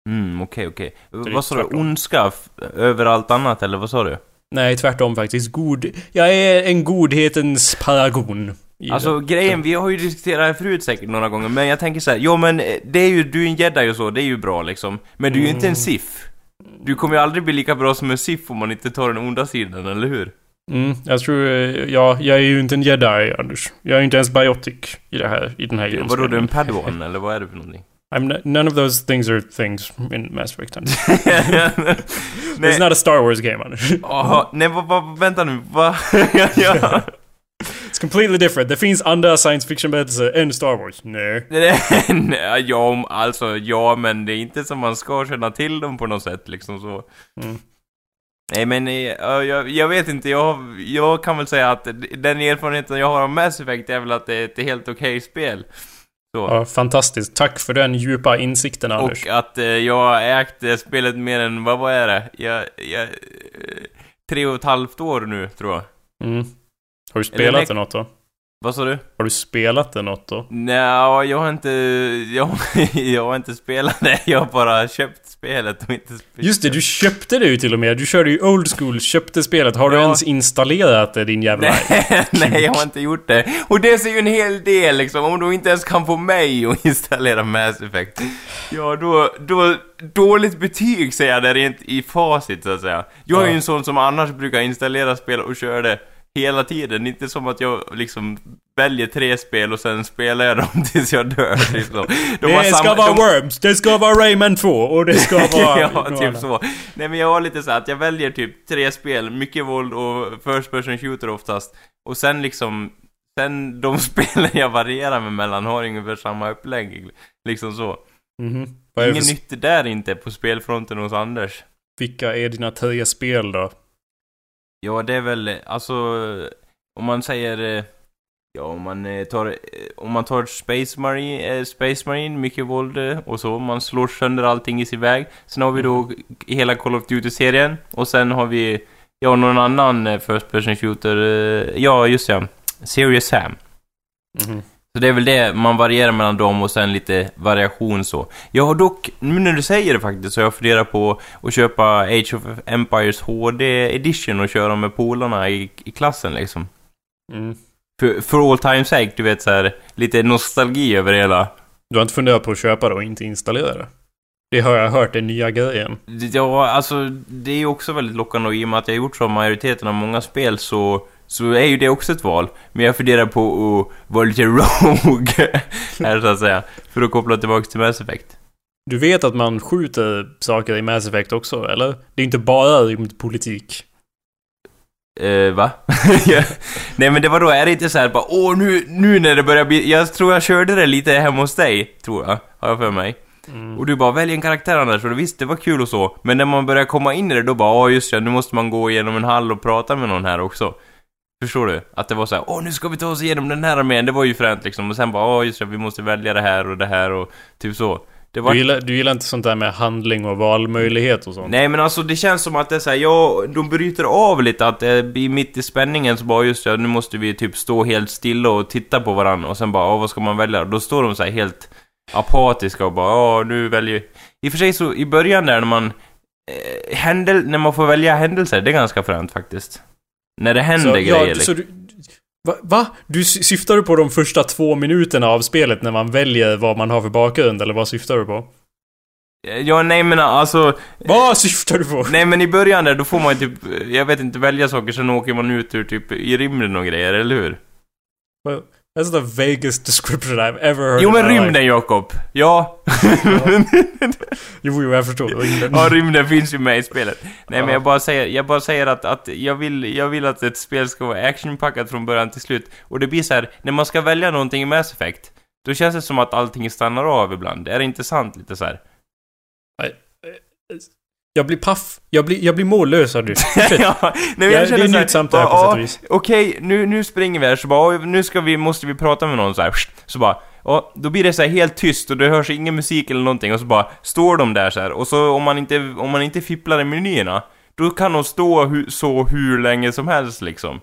Mm, okej, okay, okej. Okay. Vad sa du? Ondska över allt annat, eller vad sa du?
Nej, tvärtom faktiskt. God... Jag är en godhetens paragon.
Alltså det. grejen, vi har ju diskuterat det förut säkert några gånger, men jag tänker så här, jo men eh, det är ju, du är en jedi och så, det är ju bra liksom. Men du är ju mm. inte en mm. sif. Du kommer ju aldrig bli lika bra som en sif om man inte tar den onda sidan, eller hur?
Mm, jag tror, eh, ja, jag är ju inte en jedi, Anders. Jag är inte ens biotic i det här, i den här
Vadå, du är en padawan, eller vad är det för någonting?
I'm none of those things are things in Mass Effect. It's (laughs) not a Star Wars game, Anders. (laughs)
Jaha, nej, va, va, vänta nu, va? (laughs)
ja. It's completely different. Det finns andra science fiction-berättelser än Star Wars. Nej.
nej. ja, alltså ja, men det är inte som man ska känna till dem på något sätt liksom så. Mm. Nej men uh, jag, jag vet inte, jag, jag kan väl säga att den erfarenheten jag har av Mass Effect är väl att det är ett helt okej okay spel.
Så. Ja, fantastiskt. Tack för den djupa insikten, Anders.
Och att eh, jag ägt spelet mer än, vad, vad är det? Jag, jag, eh, tre och ett halvt år nu, tror jag.
Mm. Har du spelat det något då?
Vad sa du?
Har du spelat det något då?
Nej, jag har inte... Jag, (laughs) jag har inte spelat det. Jag har bara köpt spelet och inte spelat
Just det, du köpte det ju till och med. Du körde ju old school, köpte spelet. Har ja. du ens installerat det din jävla...
Nej, (laughs) nej, jag har inte gjort det. Och det säger ju en hel del liksom. Om du inte ens kan få mig att (laughs) installera Mass Effect. Ja, då... då dåligt betyg säger jag där rent i facit så att säga. Jag är ju en sån som annars brukar installera spel och köra det hela tiden. Inte som att jag liksom väljer tre spel och sen spelar jag dem (laughs) tills jag dör. Så.
De det ska samma, vara de... Worms, det ska vara Rayman 2 och det ska (laughs) vara...
ja, typ så. Nej men jag har lite så att jag väljer typ tre spel, mycket våld och first person shooter oftast. Och sen liksom sen de (laughs) spelen jag varierar med mellan har ungefär samma upplägg. Liksom så.
Är det
Ingen
för,
nytt där inte på spelfronten hos Anders.
vilka är dina tre spel då?
Ja, det är väl, alltså, om man säger, eh, ja, om man eh, tar, eh, om man tar Space Marine, Space Marine, mycket våld och så, man slår sönder allting i sin väg. Sen har vi då hela Call of Duty-serien, och sen har vi, ja, någon annan First Person Shooter, ja, just ja, Serious Sam.
Mhm.
Så det är väl det, man varierar mellan dem och sen lite variation så. Jag har dock, nu när du säger det faktiskt, så jag funderat på att köpa Age of Empires HD Edition och köra med polarna i, i klassen liksom.
Mm.
För, för all time sake, du vet så här, lite nostalgi över det hela.
Du har inte funderat på att köpa det och inte installera det? Det har jag hört är nya grejen.
Ja, alltså det är ju också väldigt lockande och i och med att jag har gjort så majoriteten av många spel så, så är ju det också ett val. Men jag funderar på att vara lite (laughs) rogue här så att säga. För att koppla tillbaka till Mass Effect.
Du vet att man skjuter saker i Mass Effect också, eller? Det är inte bara rymdpolitik.
Eh, va? (laughs) Nej men det var då, är det inte så här bara åh nu, nu när det börjar bli... Jag tror jag körde det lite hemma hos dig, tror jag. Har jag för mig.
Mm.
Och du bara välj en karaktär Anders, och visst det var kul och så. Men när man börjar komma in i det då bara åh just ja, nu måste man gå igenom en hall och prata med någon här också. Förstår du? Att det var så här, åh nu ska vi ta oss igenom den här armén, det var ju fränt liksom. Och sen bara åh just ja, vi måste välja det här och det här och typ så. Det var
Du, gillar, du gillar inte sånt där med handling och valmöjlighet och sånt?
Nej men alltså det känns som att det är såhär, ja, de bryter av lite att det blir mitt i spänningen så bara just ja, nu måste vi typ stå helt stilla och titta på varandra och sen bara, ja vad ska man välja? Då står de så här helt apatiska och bara, ja nu väljer... I och för sig så i början där när man... Eh, händel, när man får välja händelser, det är ganska fränt faktiskt. När det händer
Så,
grejer
ja,
liksom.
du, va, va? Du sy- syftar du på de första två minuterna av spelet när man väljer vad man har för bakgrund, eller vad syftar du på?
Eh, Ja, nej men alltså...
Vad syftar du på?
Nej men i början där, då får man ju typ, eh, jag vet inte, välja saker, sen åker man ut ur typ i rymden och grejer, eller hur?
Well, That's the vaguest description I've ever heard
Jo men rymden Jakob! Ja! (laughs)
Jo, jo, jag förstår. (laughs) Rymden.
ja, rymden finns ju med i spelet. Nej
Ja.
men jag bara säger, jag bara säger att, att jag, vill, jag vill att ett spel ska vara actionpackat från början till slut. Och det blir så här, när man ska välja någonting i Mass Effect, då känns det som att allting stannar av ibland. Är det inte sant lite så här?
Jag blir paff. Jag blir, jag blir mållös av (laughs)
ja, nej, jag
det är det här på sätt och vis.
Okej, nu, nu springer vi här, så bara, "Oj, nu ska vi, måste vi prata med någon så här. Så bara, och då blir det så här helt tyst och det hörs ingen musik eller någonting och så bara står de där så här. och så om man inte, om man inte fipplar i menyerna, då kan de stå hu, så hur länge som helst liksom.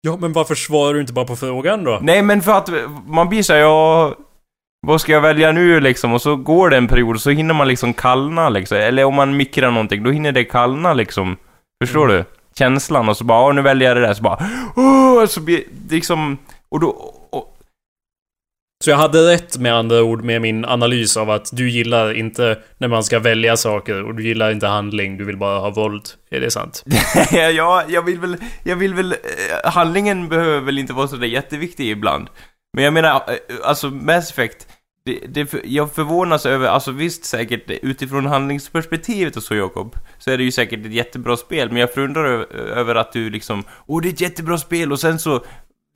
Ja, men varför svarar du inte bara på frågan då?
Nej men för att man blir så här, ja... Vad ska jag välja nu liksom? Och så går det en period så hinner man liksom kallna liksom. Eller om man mikrar någonting, då hinner det kallna liksom. Förstår du? Känslan och så bara, "Åh, nu väljer jag det där. Så bara, åh, så blir det liksom... Och då... Och,
Så jag hade rätt med andra ord med min analys av att du gillar inte när man ska välja saker och du gillar inte handling, du vill bara ha våld. Är det sant? (laughs)
ja, jag vill väl... Jag vill väl... eh, Handlingen behöver väl inte vara så där jätteviktig ibland. Men jag menar, eh, alltså Mass Effect... Det, det, jag förvånas över, alltså visst säkert utifrån handlingsperspektivet och så Jakob, så är det ju säkert ett jättebra spel, men jag förundrar över att du liksom, åh det är ett jättebra spel och sen så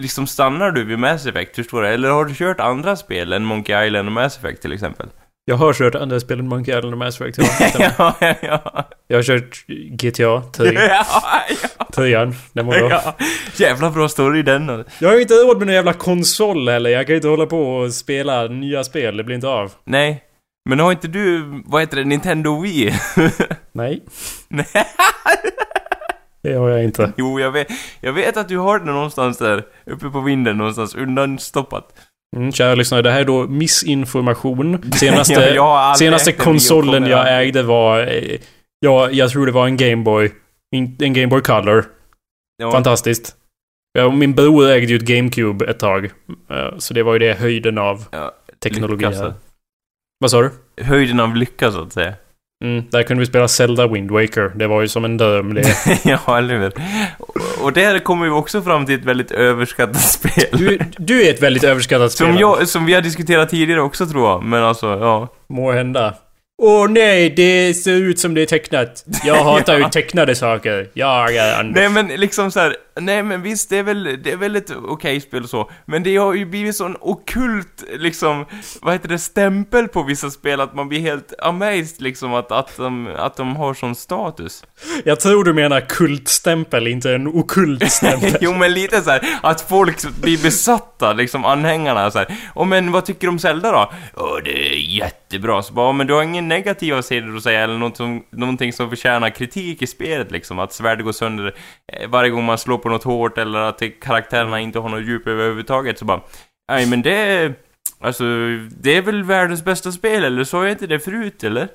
liksom stannar du vid Mass Effect, förstår du? Eller har du kört andra spel än Monkey Island och Mass Effect till exempel?
Jag har kört andra spel än Monkey Island och Mass Effect. (laughs) Ja,
ja, ja, ja.
jag har kört GTA 3. (laughs)
ja,
Trean. Den var bra.
ja. Jävla bra story den.
Jag har ju inte råd med någon jävla konsol heller. Jag kan ju inte hålla på och spela nya spel. Det blir inte av.
Nej. Men har inte du, vad heter det, Nintendo Wii? (laughs)
Nej.
Nej.
Det har jag inte.
Jo, jag vet, jag vet att du har den någonstans där, uppe på vinden någonstans, undanstoppat.
Mm, kära lyssnare, det här är då missinformation. (laughs) Senaste,
Ja, jag
senaste konsolen jag ägde var... Eh, ja, jag tror det var en Gameboy. En Gameboy Color.
Ja,
Fantastiskt. Ja, min bror ägde ju ett GameCube ett tag. Eh, Så det var ju det höjden av
Ja,
teknologi
lyckas,
här. Vad sa du?
Höjden av lycka, så att säga.
Mm, där kunde vi spela Zelda Wind Waker. Det var ju som en dröm det. (laughs)
ja, eller hur? Och- Och där kommer vi också fram till ett väldigt överskattat (laughs) spel.
Du, du är ett väldigt överskattat spel.
Som, jag, som vi har diskuterat tidigare också, tror jag. Men alltså, ja.
Må hända. Åh nej, det ser ut som det är tecknat. Jag (laughs) hatar ju tecknade saker. Jag är Anders.
Nej men liksom så här, nej men visst det är väl, det är väl ett okej spel och så, men det har ju blivit sån okult liksom, vad heter det, stämpel på vissa spel att man blir helt amazed liksom att, att, de, att de har sån status.
Jag tror du menar kultstämpel, inte en okult stämpel. (laughs)
jo men lite så här, att folk blir besatta, liksom anhängarna så här. Och men vad tycker du om Zelda då? Åh det är jättebra, så bara, men du har ingen negativa sidor att säga eller något som, någonting som förtjänar kritik i spelet liksom, att svärdet går sönder eh, varje gång man slår på något hårt eller att karaktärerna inte har något djup överhuvudtaget så bara, nej men det, alltså, det är väl världens bästa spel eller sa jag inte det förut eller?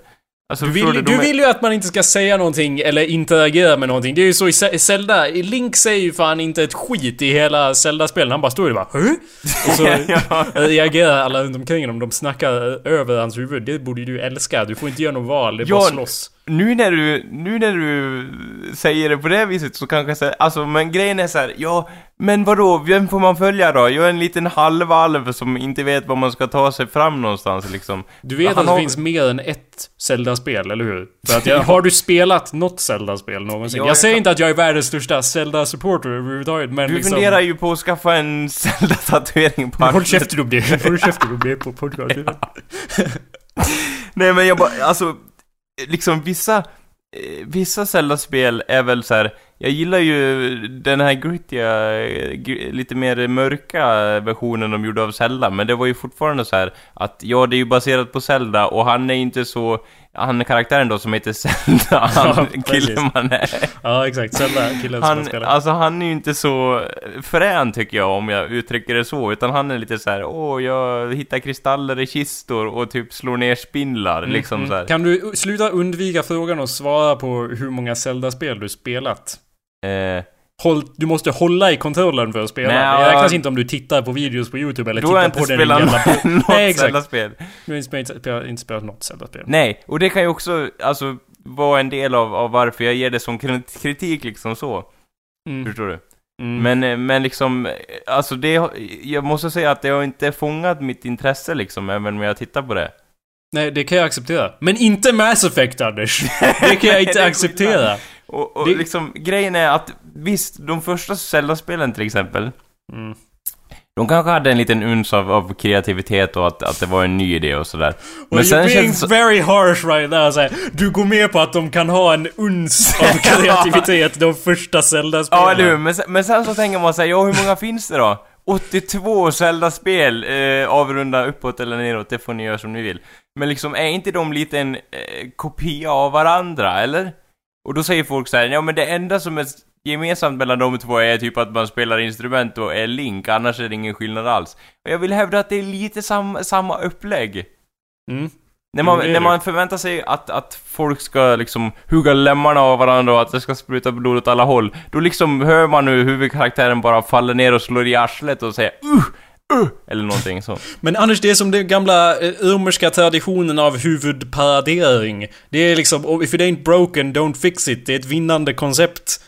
Alltså,
Du vill,
de
du
är-
vill ju att man inte ska säga någonting eller interagera med någonting. Det är ju så i Zelda. Link säger ju fan inte ett skit i hela Zelda-spelen. Han bara står och bara Hö? Och så (laughs) reagerar alla runt omkring honom. De snackar över hans huvud. Det borde ju du älska. Du får inte göra något val. Det är bara
Ja,
slåss.
Nu när du, nu när du säger det på det viset så kanske jag säger, alltså men grejen är så här, ja, men vadå, vem får man följa då? Jag är en liten halvalv som inte vet var man ska ta sig fram någonstans liksom.
Du vet
Han
att det
har-
finns mer än ett Zelda-spel, eller hur? För att jag, har du spelat något Zelda-spel någonsin?
Ja,
jag
jag
säger
kan-
inte att jag är världens största Zelda-supporter överhuvudtaget, men
Du
liksom...
funderar ju på att skaffa en (laughs) Zelda-tatuering på
Håll
armen.
käften om det. (laughs) Håll käften om det på podcasten.
Nej men jag bara, alltså, liksom vissa, eh, vissa Zelda-spel är väl så här. jag gillar ju den här grittiga, lite mer mörka versionen de gjorde av Zelda, men det var ju fortfarande så här att ja, det är ju baserat på Zelda och han är inte så, han är karaktären då som heter Zelda, (laughs) han
Ja,
killen man är.
Ja, exakt. Zelda-killen som
Han,
jag spelar.
alltså han är ju inte så frän tycker jag om jag uttrycker det så, utan han är lite så här: åh jag hittar kristaller i kistor och typ slår ner spindlar, liksom
Mm.
så här.
Kan du sluta undvika frågan och svara på hur många Zelda-spel du spelat?
Eh,
Håll, du måste hålla i kontrollen för att spela.
Nej,
det räknas inte om du tittar på videos på YouTube eller
har
tittar
inte
på den i
spelat
jävla...
något (laughs)
Nej, exakt.
Zelda-spel.
Du har inte spelat, inte spelat något Zelda-spel.
Nej, och det kan ju också, alltså, vara en del av, av varför jag ger det som kri- kritik liksom så.
Mm.
Förstår du?
Mm.
Men, eh, men liksom, eh, alltså det, har- jag måste säga att det har inte fångat mitt intresse liksom, även om jag tittar på det.
Nej, det kan jag acceptera. Men inte Mass Effect, Anders! (laughs) Det kan jag inte acceptera.
Och, och
Det-
liksom, grejen är att visst, de första Zelda-spelen till exempel,
Mm.
de kanske hade en liten uns av, av kreativitet och att, att det var en ny idé och sådär.
Men you're being very harsh right now. Så här, du går med på att de kan ha en uns av (laughs) kreativitet, de första Zelda-spelen.
Ja, eller hur? Men, sen- men sen så tänker man sig, ja hur många finns det då? 82 Zelda-spel, eh, avrunda uppåt eller neråt, det får ni göra som ni vill. Men liksom, är inte de lite en eh, kopia av varandra, eller? Och då säger folk så här, ja men det enda som är gemensamt mellan de två är typ att man spelar instrument och är Link, annars är det ingen skillnad alls. Och jag vill hävda att det är lite sam, samma upplägg.
Mm.
När man, när man förväntar sig att, att folk ska liksom hugga lemmarna av varandra och att det ska spruta blod åt alla håll, då liksom hör man hur huvudkaraktären bara faller ner och slår i arslet och säger uh, uh, eller någonting så.
Men Anders, det är som den gamla eh, romerska traditionen av huvudparadering. Det är liksom, if it ain't broken, don't fix it. Det är ett vinnande koncept.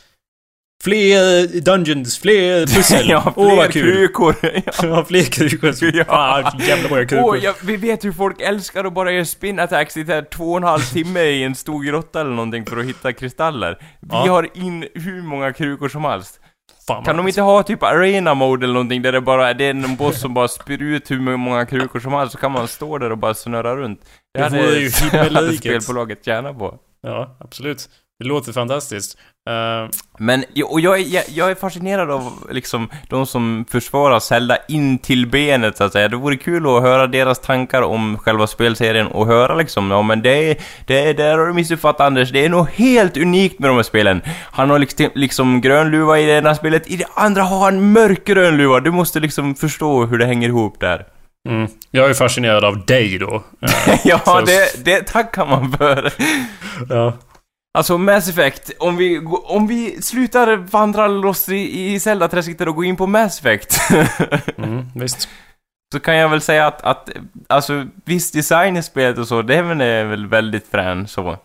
Fler dungeons, fler pussel. (laughs)
ja,
Åh,
fler
vad kul.
krukor. (laughs)
Ja, fler krukor. (laughs)
Ja.
Fan, jävla många krukor.
Åh, ja, vi vet hur folk älskar att bara göra spin attacks i här två och en halv timme i en stor grotta eller någonting för att hitta kristaller. Vi
Ja.
har in hur många krukor som helst.
Fan,
Kan de inte ha typ arena mode eller någonting där det bara det är en boss som bara spyr ut hur många krukor som helst så kan man stå där och bara snurra runt.
Det
hade-
vore ju (laughs)
det hade spelbolaget tjäna på.
Ja, absolut. Det låter fantastiskt. Eh,
Men, och jag är, jag, jag är fascinerad av liksom de som försvarar Zelda in till benet så att säga. Det vore kul att höra deras tankar om själva spelserien och höra liksom, ja men det är, det är, där har du missuppfattat Anders, det är något helt unikt med de här spelen. Han har liksom, liksom grön luva i det ena spelet, i det andra har han mörkgrön luva. Du måste liksom förstå hur det hänger ihop där.
mm. Jag är fascinerad av dig då. Eh, (laughs)
ja,
Så-
det, det tackar man för.
ja.
Alltså Mass Effect, om vi, om vi slutar vandra loss i, i Zelda-träsket och går in på Mass Effect. (laughs)
Mm, visst.
så kan jag väl säga att, att alltså viss design i spelet och så, det är väl, väldigt frän så.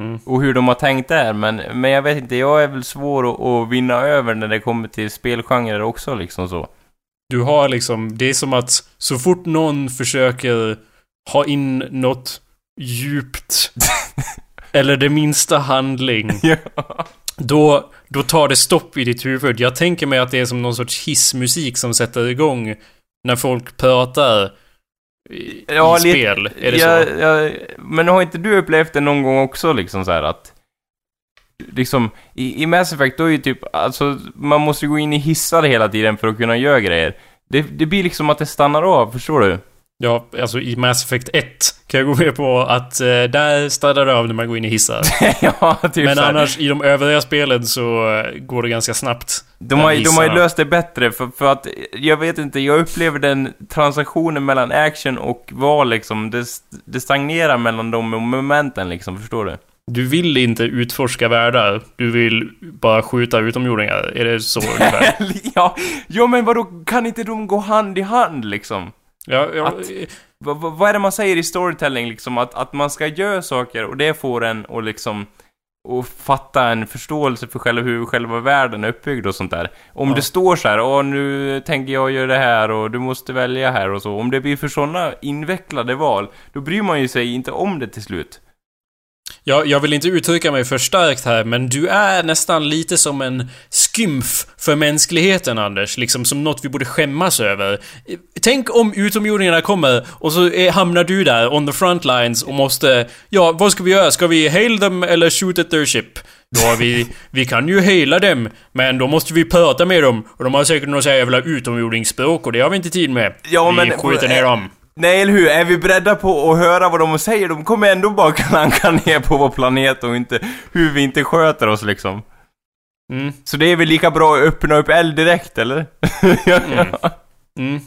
Mm.
Och hur de har tänkt där, men, men jag vet inte, jag är väl svår att, att vinna över när det kommer till spelgenrer också liksom så.
Du har liksom, det är som att så fort någon försöker ha in något djupt (laughs) eller det minsta handling, (laughs)
ja.
då, då tar det stopp i ditt huvud. Jag tänker mig att det är som någon sorts hissmusik som sätter igång när folk pratar i,
Ja,
i
lite-
spel. Är det
ja,
så?
Ja, men har inte du upplevt det någon gång också liksom så här att... Liksom, i, i Mass Effect då är ju typ, alltså man måste gå in i hissar hela tiden för att kunna göra grejer. Det, det blir liksom att det stannar av, förstår du?
Ja, alltså i Mass Effect 1 kan jag gå med på att eh, där stannar det av när man går in i hissar. (laughs)
ja, typ
Men annars i de övriga spelen så eh, går det ganska snabbt.
De har, de har ju löst det bättre för, för att, jag vet inte, jag upplever den transaktionen mellan action och val liksom, det, det stagnerar mellan de momenten liksom, förstår du?
Du vill inte utforska världar. Du vill bara skjuta utomjordingar. Är det så ungefär? (laughs)
ja, ja, men vadå, kan inte de gå hand i hand liksom?
Ja, ja,
Att- Vad, vad, är det man säger i storytelling liksom? Att, att man ska göra saker och det får en att liksom och fatta en förståelse för själva, hur själva världen är uppbyggd och sånt där. Om
Ja.
det står så här, åh nu tänker jag göra det här och du måste välja här och så. Om det blir för sådana invecklade val, då bryr man ju sig inte om det till slut.
Jag, jag vill inte uttrycka mig för starkt här, men du är nästan lite som en skymf för mänskligheten, Anders. Liksom som något vi borde skämmas över. Tänk om utomjordingarna kommer och så är, hamnar du där on the front lines och måste... Ja, vad ska vi göra? Ska vi hail them eller shoot at their ship? Då har vi... Vi kan ju haila dem, men då måste vi prata med dem. Och de har säkert här jävla utomjordingsspråk och det har vi inte tid med.
Ja,
vi
men-
skjuter ner dem.
Nej, eller hur? Är vi beredda på att höra vad de säger? De kommer ändå bara (laughs) klanka ner på vår planet och inte hur vi inte sköter oss liksom.
Mm,
Så det är väl lika bra att öppna upp eld direkt, eller?
Mm. (laughs) mm.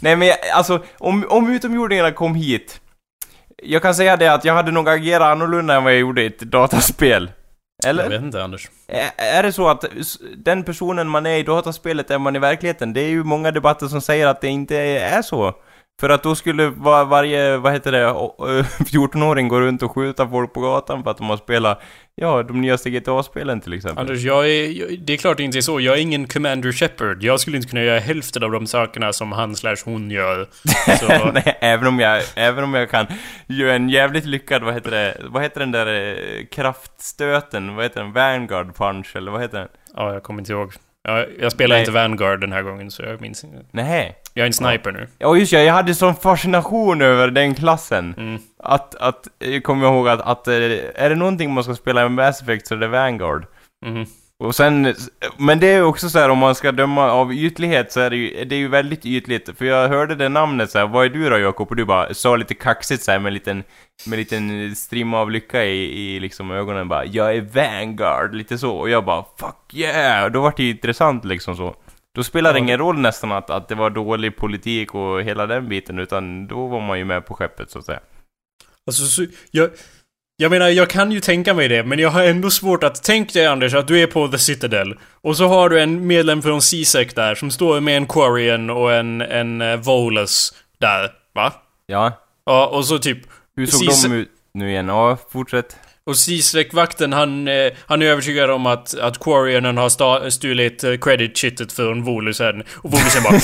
Nej men jag, alltså, om, om utomjordingarna kom hit. Jag kan säga det att jag hade nog agerat annorlunda än vad jag gjorde i ett dataspel.
Jag
Eller?
vet inte, Anders.
Är, är det så att den personen man är i dataspelet är man i verkligheten? Det är ju många debatter som säger att det inte är så. För att då skulle var, varje, vad heter det, o- ö, (laughs) 14-åring gå runt och skjuta folk på gatan för att de har spelat, ja, de nyaste GTA-spelen till exempel.
Anders, jag är, det är klart det inte är så. Jag är ingen Commander Shepard. Jag skulle inte kunna göra hälften av de sakerna som han slash hon gör. (laughs)
Nej, även om jag, även om jag kan göra en jävligt lyckad, vad heter det, vad heter den där eh, kraftstöten, vad heter den, Vanguard punch, eller vad heter den?
ja, jag kommer inte ihåg. Jag, jag spelar
Nej.
inte Vanguard den här gången, så jag minns inte.
Nej.
Jag är en sniper nu.
Ja just ja, jag hade sån fascination över den klassen.
Mm.
Att, att, jag kommer ihåg att, att eh, är det någonting man ska spela med Mass Effect så är det Vanguard.
Mhm.
Och sen, men det är också så här om man ska döma av ytlighet så är det ju, det är ju väldigt ytligt. För jag hörde det namnet så här, vad är du då Jakob? Och du bara sa lite kaxigt så här med en liten, med en liten strimma av lycka i, i liksom ögonen bara, jag är Vanguard, lite så. Och jag bara, fuck yeah! Och då var det ju intressant liksom så. Då spelar det
Ja.
ingen roll nästan att, att det var dålig politik och hela den biten, utan då var man ju med på skeppet så att säga.
Alltså, så, jag... Jag menar, jag kan ju tänka mig det, men jag har ändå svårt att... Tänk dig Anders, att du är på The Citadel. Och så har du en medlem från CSEC där, som står med en Quarian och en, en uh, Volus där. Va?
Ja,
Ja, och så typ...
hur såg
Precis.
de ut nu igen? Ja, fortsätt.
Och CSEC-vakten, han, eh, han är övertygad om att, att Quarianen har sta- stulit eh, credit-shitet från Volusen. Och Volusen bara... (laughs)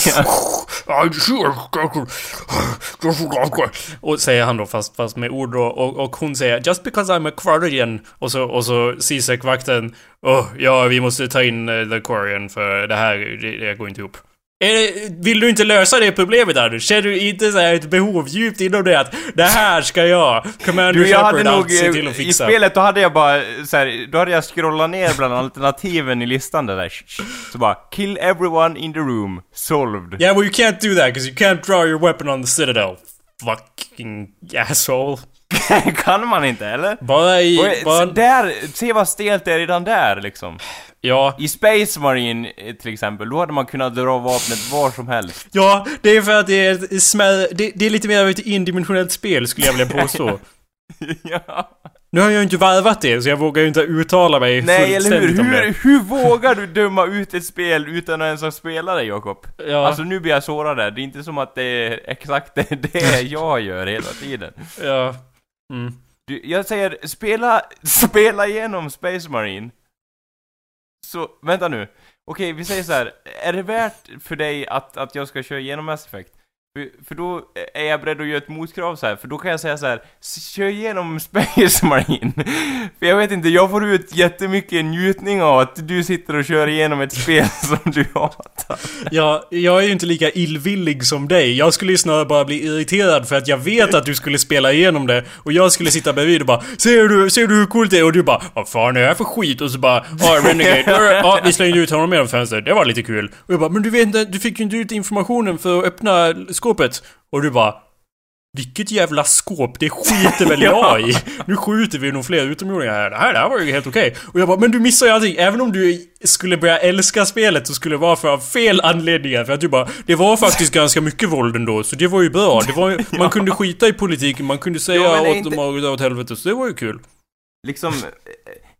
Och säger han då, fast, fast med ord då. Och, och hon säger 'Just because I'm a Quarian' Och så, och så CSEC-vakten... Åh, ja, vi måste ta in eh, the Quarian för det här, det, det går inte ihop. Det, vill du inte lösa det problemet Anders? Känner du inte så ett behov djupt inom dig att det här ska jag, Commander
Du, jag
Shepard,
nog,
se till
eh,
att
i
fixa?
spelet då hade jag bara så här, då hade jag scrollat ner bland alternativen i listan där. Så bara, kill everyone in the room, solved.
Yeah, well you can't do that because you can't draw your weapon on the citadel. Fucking asshole. (laughs)
kan man inte, eller?
Bara i...
Och,
Bara,
där, se vad stelt det är redan där liksom.
Ja.
I Space Marine eh, till exempel, då hade man kunnat dra vapnet var som helst.
Ja, det är för att det är ett smärre, det, det är lite mer av ett indimensionellt spel skulle jag vilja påstå. (laughs)
ja.
nu har jag ju inte varvat det, så jag vågar ju inte uttala mig
Nej, eller hur? hur? Hur vågar du döma ut ett spel utan att ens ha spelat det, Jakob?
Ja,
Alltså nu blir jag sårad där. Det är inte som att det är exakt det, (laughs) det jag gör hela tiden.
ja. Mm.
Du, jag säger, spela, spela igenom Space Marine. Så, vänta nu. Okej, vi säger så här. Är det värt för dig att, att jag ska köra igenom Mass Effect? För, för då är jag beredd att göra ett motkrav så här, för då kan jag säga så här, kör igenom (laughs) Space Marine. för jag vet inte, jag får ut jättemycket njutning av att du sitter och kör igenom ett spel (laughs) som du hatar.
Ja, jag är ju inte lika illvillig som dig. Jag skulle ju snarare bara bli irriterad för att jag vet att du skulle spela igenom det och jag skulle sitta bredvid och bara Ser du, ser du hur coolt det är? Och du bara Vad fan är det här för skit? Och så bara Ja, Renegade. Ja, vi slängde ut honom genom fönstret. Det var lite kul. Och jag bara Men du vet inte, du fick ju inte ut informationen för att öppna skåpet. Och du bara vilket jävla skåp, det skiter väl jag (laughs) i? Nu skjuter vi nog fler utomjordingar här. Det här, det här var ju helt okej. Och jag bara, men du missar ju allting. Även om du skulle börja älska spelet så skulle det vara för fel anledningar. För att du bara, det var faktiskt (laughs) ganska mycket våld ändå. Så det var ju bra. Det var ju, (laughs) man kunde skita i politiken, man kunde säga
Ja,
åt
inte-
dem åt helvete. Så det var ju kul.
Liksom,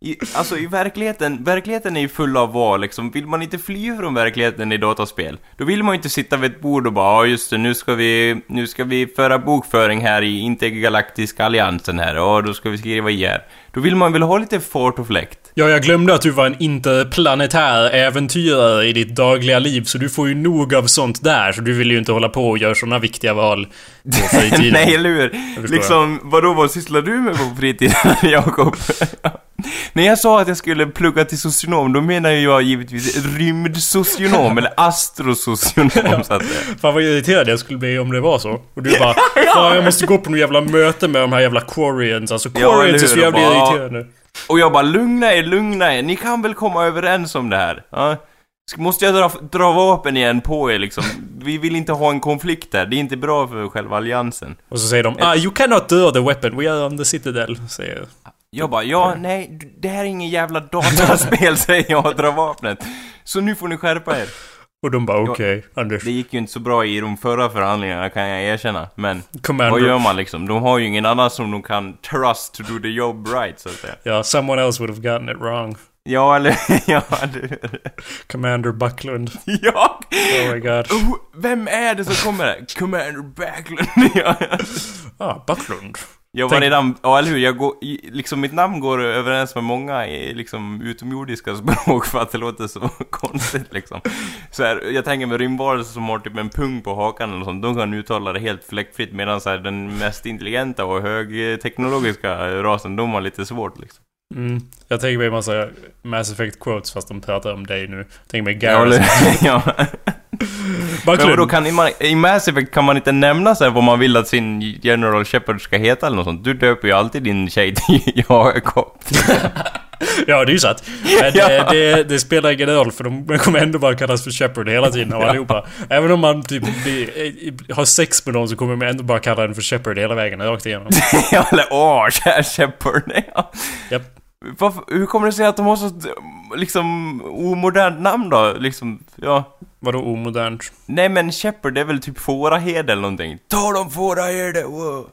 i, alltså i verkligheten, verkligheten är ju full av val liksom. Vill man inte fly från verkligheten i dataspel, då vill man ju inte sitta vid ett bord och bara ja just det, nu ska vi, nu ska vi föra bokföring här i intergalaktiska alliansen här, och då ska vi skriva IR. Då vill man väl ha lite fart och fläkt.
Ja, jag glömde att du var en interplanetär äventyrare i ditt dagliga liv. Så du får ju nog av sånt där. Så du vill ju inte hålla på och göra såna viktiga val på (laughs) fritiden.
Nej, eller hur? Liksom, vadå, vad sysslar du med på fritiden, (laughs) Jakob? (laughs) (laughs) När jag sa att jag skulle plugga till socionom, då menar jag givetvis rymdsocionom, eller astrosocionom, så att säga.
Fan vad irriterad jag skulle bli om det var så. Och du bara (laughs) Fan jag måste gå på något jävla möte med de här jävla Quarians. Alltså
Ja,
Quarians är så jävla
Bara-
irriterande.
Och jag bara, lugna er, lugna er, ni kan väl komma överens om det här? Ja? Måste jag dra, dra vapen igen på er liksom? Vi vill inte ha en konflikt där, det är inte bra för själva alliansen.
Och så säger de ah, you cannot do the weapon, we are on the citadel. Säger
Jag bara, ja, nej, det här är ingen jävla dataspel, (laughs) säger jag och drar vapnet. Så nu får ni skärpa er.
Och de bara okej, Anders.
Det gick ju inte så bra i de förra förhandlingarna kan jag erkänna, men vad
Commander.
gör man liksom? De har ju ingen annan som de kan trust to do the job right, så att säga.
Ja, someone else would have gotten it wrong.
Ja, eller, (laughs) ja, du,
Commander Bucklund. (laughs)
ja!
Oh my god.
Oh, vem är det som kommer? Commander Backlund. ja.
Ah, Bucklund.
Jag var redan, ja eller hur, jag går, liksom mitt namn går överens med många i, liksom utomjordiska (laughs) språk för att det låter så (laughs) konstigt liksom. Så här, jag tänker med rymdvarelser som har typ en pung på hakan eller sånt, de kan uttala det helt fläckfritt medan så här, den mest intelligenta och högteknologiska rasen, de har lite svårt liksom.
Mm. Jag tänker mig en massa Mass Effect quotes fast de pratar om dig nu. Jag tänker mig
Ja,
Garrus.
eller, (laughs) ja. Men vadå, kan, i, ma- i Mass Effect kan man inte nämna så vad man vill att sin General Shepard ska heta eller något sånt? Du döper ju alltid din tjej till (laughs) Jakob.
Ja, det är ju sant. Men (laughs)
Ja.
det, det, det spelar ingen roll för de kommer ändå bara kallas för Shepard hela tiden av allihopa. Även om man typ eh, har sex med någon så kommer man ändå bara kalla den för Shepard hela vägen, rakt igenom. (laughs)
Ja, eller åh, Shepard. Ja.
Japp.
Varför, hur kommer det sig att de har så, liksom, omodernt namn då? Liksom, ja.
Vadå omodernt?
Nej men Shepard det är väl typ fåraherde eller någonting? Ta dem fåraherde, wow.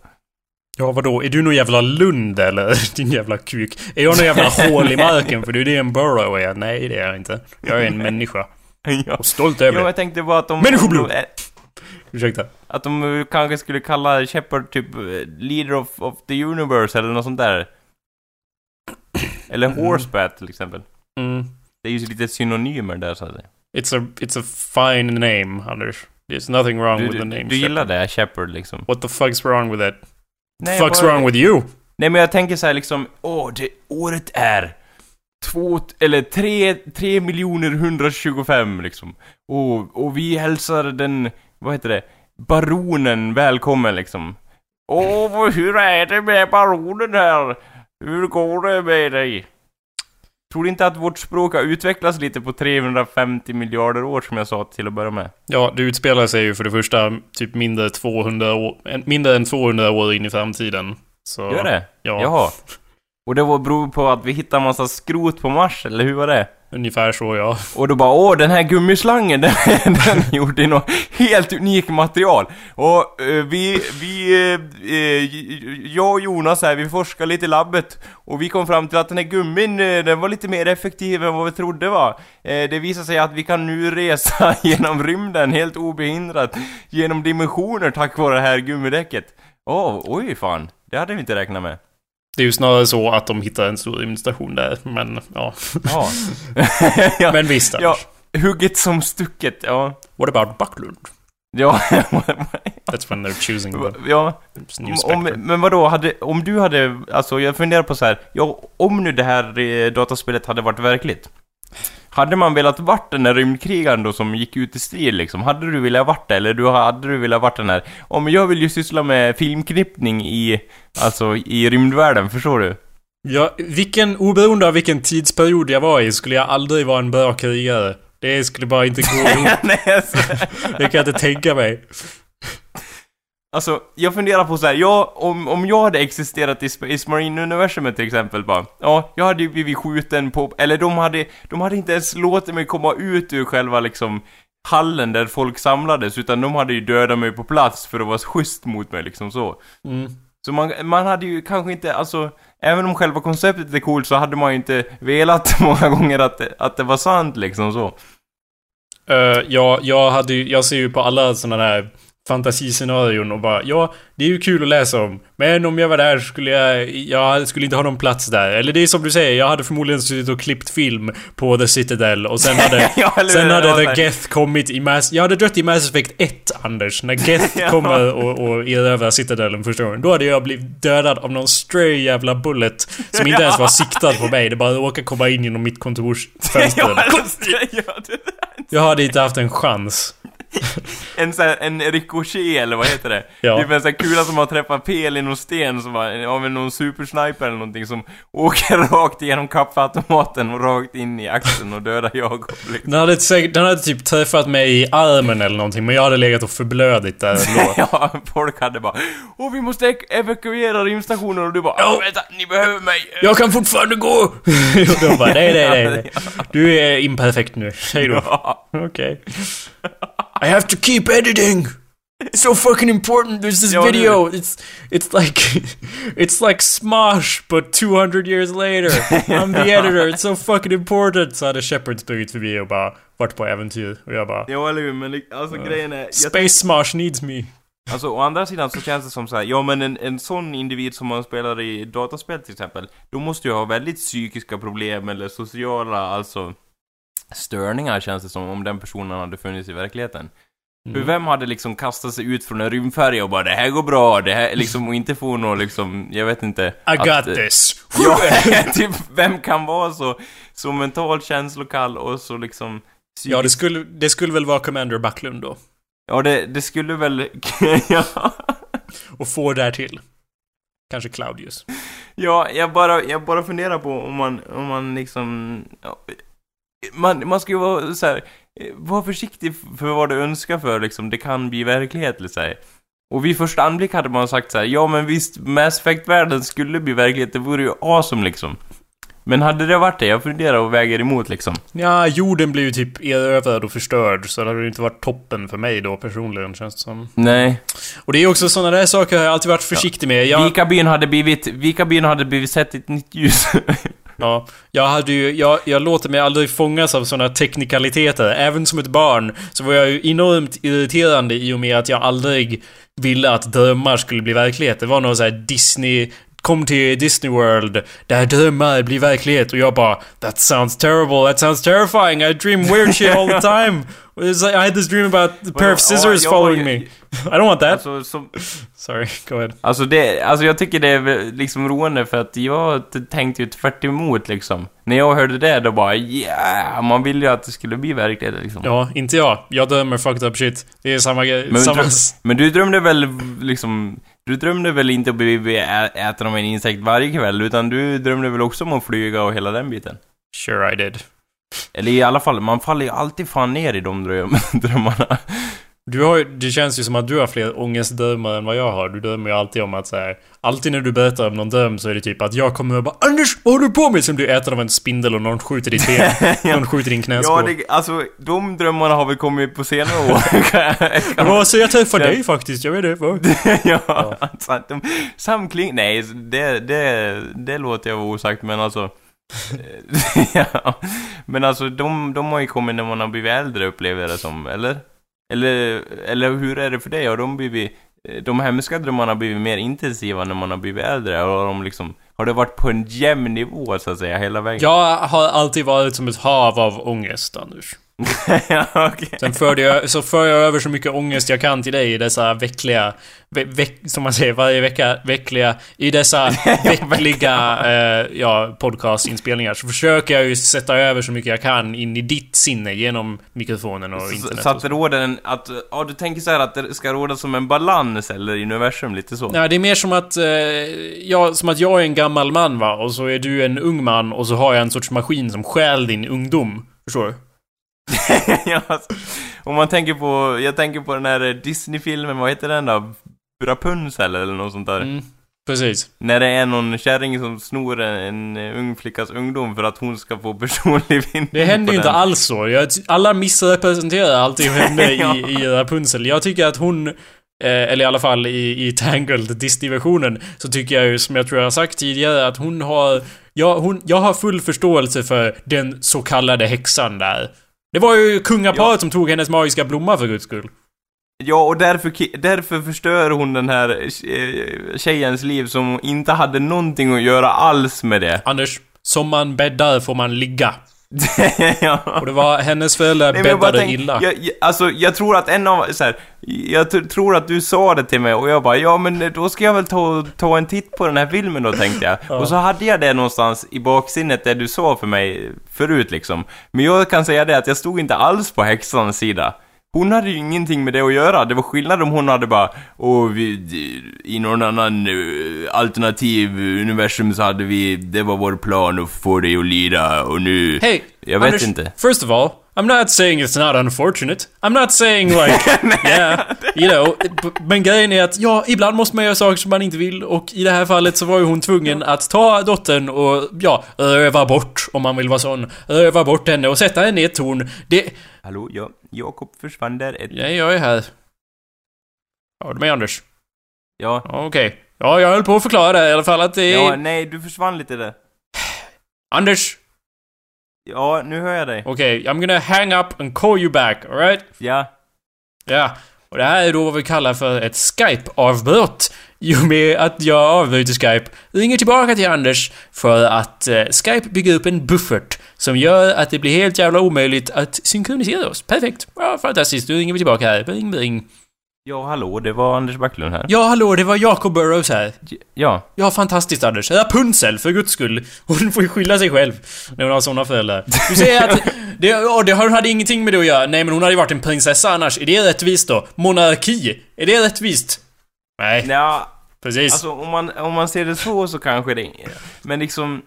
Ja, vadå? Är du någon jävla lund eller? (laughs) Din jävla kuk. Är jag någon jävla (laughs) hål i marken? För det är det en burrow är. Nej, det är jag inte. Jag är en människa. (laughs)
Ja.
Och stolt över det.
jag tänkte bara att de...
Människoblod!
de-
Ursäkta.
Att de eh, kanske skulle kalla Shepard typ eh, Leader of, of the Universe eller något sånt där. Eller
Mm.
Horsebat till exempel.
Mm.
Det är ju lite synonymer där så att säga.
It's a, it's a fine name, Anders. There's nothing wrong
Du,
with the name
du gillar
Shepard.
det, Shepard liksom?
What the fuck's wrong with that?
Nej,
fuck's
bara-
wrong with you?
Nej men jag tänker så här liksom, åh, det, året är två, eller tre, tre miljoner 125 liksom. Och, och vi hälsar den, vad heter det, baronen välkommen liksom. Åh, hur är det med baronen här? Hur går det med dig? Tror du inte att vårt språk har utvecklats lite på 350 miljarder år som jag sa till att börja med?
Ja, det utspelar sig ju för det första typ mindre, 200 år, mindre än 200 år in i framtiden. Så,
Gör det?
Ja,
Jaha. Och det var beror på att vi hittade massa skrot på Mars, eller hur var det?
Ungefär så ja.
Och då bara åh den här gummislangen (laughs) den, den gjorde i något helt unikt material. Och eh, vi, vi, eh, eh jag och Jonas här, vi forskade lite i labbet. Och vi kom fram till att den här gummin, eh, den var lite mer effektiv än vad vi trodde va. Eh, det visar sig att vi kan nu resa (laughs) genom rymden helt obehindrat. Genom dimensioner tack vare det här gummidäcket. Åh, oj fan. Det hade vi inte räknat med.
Det är ju snarare så att de hittar en stor rymdstation där, men ja.
Ja. (laughs) ja.
Men visst
ja.
Anders.
Hugget som stucket, ja.
What about Bucklund?
Ja, (laughs)
That's when they're choosing the
ja. Om, men vadå, hade, om du hade, alltså jag funderar på så här, ja, om nu det här eh, dataspelet hade varit verkligt. Hade man velat varit den där rymdkrigaren då som gick ut i strid liksom? Hade du velat varit det? Eller du, hade du velat varit den här? Om jag vill ju syssla med filmklippning i, alltså i rymdvärlden, förstår du?
Ja, vilken, oberoende av vilken tidsperiod jag var i skulle jag aldrig vara en bra krigare. Det skulle bara inte gå ihop. (laughs)
Alltså.
Det kan jag inte tänka mig.
Alltså, jag funderar på så här, ja, om, om jag hade existerat i Space Marine-universumet till exempel bara, ja, jag hade ju blivit skjuten på, eller de hade, de hade inte ens låtit mig komma ut ur själva liksom hallen där folk samlades, utan de hade ju dödat mig på plats för att vara schysst mot mig liksom så.
Mm.
Så man, man hade ju kanske inte, alltså, även om själva konceptet är coolt så hade man ju inte velat (laughs) många gånger att det, att det var sant liksom så.
Uh, ja, jag hade ju, jag ser ju på alla sådana där fantasiscenarion och bara ja, det är ju kul att läsa om. Men om jag var där skulle jag, jag skulle inte ha någon plats där. Eller det är som du säger, jag hade förmodligen suttit och klippt film på The Citadel och sen hade, (laughs)
Ja,
sen hade The. Geth kommit i Mass... Jag hade dött i Mass Effect 1, Anders. När Geth (laughs)
Ja.
kommer och, och erövrar Citadelen första gången. Då hade jag blivit dödad av någon stray jävla bullet som inte (laughs) ens var siktad på mig. Det bara råkade komma in genom mitt kontorsfönster. Jag hade inte haft en chans. (laughs)
en sån här, en ricochet eller vad heter det?
Ja.
Typ en sån här kula som har träffat pel i någon sten som var, av någon supersniper eller någonting som åker (laughs) rakt igenom kaffeautomaten och rakt in i axeln och dödar Jakob liksom.
Den hade, den hade typ träffat mig i armen eller någonting, men jag hade legat och förblödigt där ändå. (laughs)
ja, folk hade bara Åh, vi måste evakuera rymdstationen och du bara Åh, vänta, ni behöver mig!
Jag kan fortfarande gå! och de bara, nej, nej, nej. Du är imperfekt nu. Hej då.
Ja.
Okej. I have to keep editing! It's so fucking important, there's this
det-
video! It's, it's like... (laughs) It's like Smosh, but 200 years later. I'm the editor, it's so fucking important! Så hade Shepard sprungit förbi och bara varit på äventyr. Och jag bara...
Ja, eller hur? Men alltså grejen är...
Space Smosh needs me.
Alltså å andra sidan så känns det som så här, ja men en, en sån individ som man spelar i dataspel till exempel, då måste ju ha väldigt psykiska problem eller sociala, alltså störningar känns det som om den personen hade funnits i verkligheten. För
Mm.
vem hade liksom kastat sig ut från en rymdfärja och bara det här går bra, det här liksom och inte få något liksom, jag vet inte.
I
att-
got this! (laughs)
Ja, (laughs) typ vem kan vara så, så mentalt känslokall och så liksom
Ja, det skulle, det skulle väl vara Commander Backlund då.
Ja, det, det skulle väl... (laughs) ja.
Och få därtill. Kanske Claudius.
Ja, jag bara, jag bara funderar på om man, om man liksom... Man, man ska ju vara så här, eh, var försiktig för vad du önskar för liksom, det kan bli verklighet eller så här. Och vid första anblick hade man sagt så här, ja men visst, Mass Effect-världen skulle bli verklighet, det vore ju awesome liksom. Men hade det varit det? Jag funderar och väger emot liksom.
Ja, jorden blir ju typ erövrad och förstörd, så det hade ju inte varit toppen för mig då personligen, känns det som.
Nej.
Och det är också sådana där saker jag alltid varit försiktig med. Jag,
Vikabyn hade blivit, Vikabyn hade blivit sett ett nytt ljus. (laughs)
ja, jag hade ju, jag, jag låter mig aldrig fångas av sådana teknikaliteter. Även som ett barn så var jag ju enormt irriterande i och med att jag aldrig ville att drömmar skulle bli verklighet. Det var någon sån här Disney Kom till Disney World där drömmar blir verklighet och jag bara That sounds terrible, that sounds terrifying, I dream weird shit all the time. Like, I had this dream about a pair of scissors
Ja,
following me. I don't want that.
Alltså, som,
Sorry, go ahead.
Alltså det, alltså jag tycker det är liksom roande för att jag tänkte ju tvärt emot liksom. När jag hörde det då bara yeah, man ville ju att det skulle bli verklighet liksom.
Ja, inte jag. Jag drömmer fucked up shit. Det är samma grej.
Men, men du drömde väl liksom, du drömde väl inte att bli äten av en insekt varje kväll, utan du drömde väl också om att flyga och hela den biten?
Sure I did.
Eller i alla fall, man faller ju alltid fan ner i de dröm, (laughs) drömmarna.
Du har det känns ju som att du har fler ångestdrömmar än vad jag har. Du drömmer ju alltid om att så här, Alltid när du berättar om någon dröm så är det typ att jag kommer och bara Anders, vad håller du på med? Sen blir du äten av en spindel och någon skjuter ditt ben. (laughs) Någon skjuter din knäskål.
Ja, det, alltså de drömmarna har väl kommit på senare år.
Ja, så jag träffade
Ja.
dig faktiskt, jag vet det. (laughs)
Ja, så att de, samkling... Nej, det, det, det låter jag vara osagt, men alltså... (laughs) ja, men alltså, de, de har ju kommit när man har blivit äldre, upplever jag det som, eller? Eller, eller hur är det för dig? Har de blivit... De hemska drömmarna har blivit mer intensiva när man har blivit äldre, och har de liksom... Har det varit på en jämn nivå, så att säga, hela vägen?
Jag har alltid varit som ett hav av ångest, Anders. (laughs)
ja, okej.
Sen förde jag, så för jag över så mycket ångest jag kan till dig i dessa veckliga... Ve, veck, som man säger varje vecka, veckliga... I dessa (laughs) veckliga, eh, ja, podcastinspelningar. Så försöker jag ju sätta över så mycket jag kan in i ditt sinne genom mikrofonen och internet.
Så att det råder en, att, ja du tänker så här att det ska råda som en balans eller i universum, lite så?
Nej, det är mer som att, eh, ja, som att jag är en gammal man va, och så är du en ung man och så har jag en sorts maskin som stjäl din ungdom. Förstår du? (laughs)
ja, alltså, om man tänker på, jag tänker på den här Disney-filmen, vad heter den då? Rapunzel eller något sånt där.
Mm, precis.
När det är någon kärring som snor en, en ung flickas ungdom för att hon ska få personlig vinning
Det händer ju inte alls så. Jag, alla missrepresenterar alltid henne (laughs)
Ja.
i, i Rapunzel. Jag tycker att hon, eh, eller i alla fall i, i Tangled, Disney-versionen, så tycker jag ju, som jag tror jag har sagt tidigare, att hon har... Ja, hon, jag har full förståelse för den så kallade häxan där. Det var ju kungaparet
Ja.
som tog hennes magiska blomma för guds skull.
Ja, och därför, därför förstör hon den här eh, tjejens liv som inte hade någonting att göra alls med det.
Anders, som man bäddar får man ligga.
Ja.
Och det var hennes föräldrar
Nej,
bäddade
tänk-
illa.
Jag, jag, alltså, jag tror att en av, så här, jag tror att du sa det till mig och jag bara, ja men då ska jag väl ta, ta en titt på den här filmen då tänkte jag.
Ja.
Och så hade jag det någonstans i baksinnet det du sa för mig förut liksom. Men jag kan säga det att jag stod inte alls på häxans sida. Hon hade ju ingenting med det att göra. Det var skillnad om hon hade bara och vi, i någon annan eh, alternativ universum så hade vi, det var vår plan att få dig att lida och nu...
Hey,
Jag vet
Anders,
inte.
First of all, I'm not saying it's not unfortunate. I'm not saying like, (laughs) yeah, you know. Men grejen är att, ja, ibland måste man göra saker som man inte vill och i det här fallet så var ju hon tvungen att ta dottern och, ja, öva bort, om man vill vara sån. Öva bort henne och sätta henne i ett torn. Det...
Hallå, ja, Jakob försvann där ett...
Ja, jag är här. Ja, du med Anders?
Ja.
Ja, Okej. Ja, jag höll på att förklara det i alla fall att det är...
Ja, nej, du försvann lite där.
Anders!
Ja, nu hör jag dig.
Okej, I'm gonna hang up and call you back, alright?
Ja.
Ja, och det här är då vad vi kallar för ett Skype-avbrott. I och med att jag avbryter Skype, ringer tillbaka till Anders för att eh, Skype bygger upp en buffert som gör att det blir helt jävla omöjligt att synkronisera oss. Perfekt. Ja, fantastiskt. Då ringer vi tillbaka här. Bring, bring.
Ja, hallå, det var Anders Backlund här.
Ja, hallå, det var Jacob Burrows här.
Ja.
Ja, fantastiskt Anders. Rapunzel, för guds skull. (laughs) Hon får ju skylla sig själv när hon har såna föräldrar. Du säger att (laughs) det, ja, det hade ingenting med det att göra. Nej, men hon hade ju varit en prinsessa annars. Är det rättvist då? Monarki? Är det rättvist? Nej,
Ja,
precis.
alltså om man, om man ser det så så kanske det Men liksom...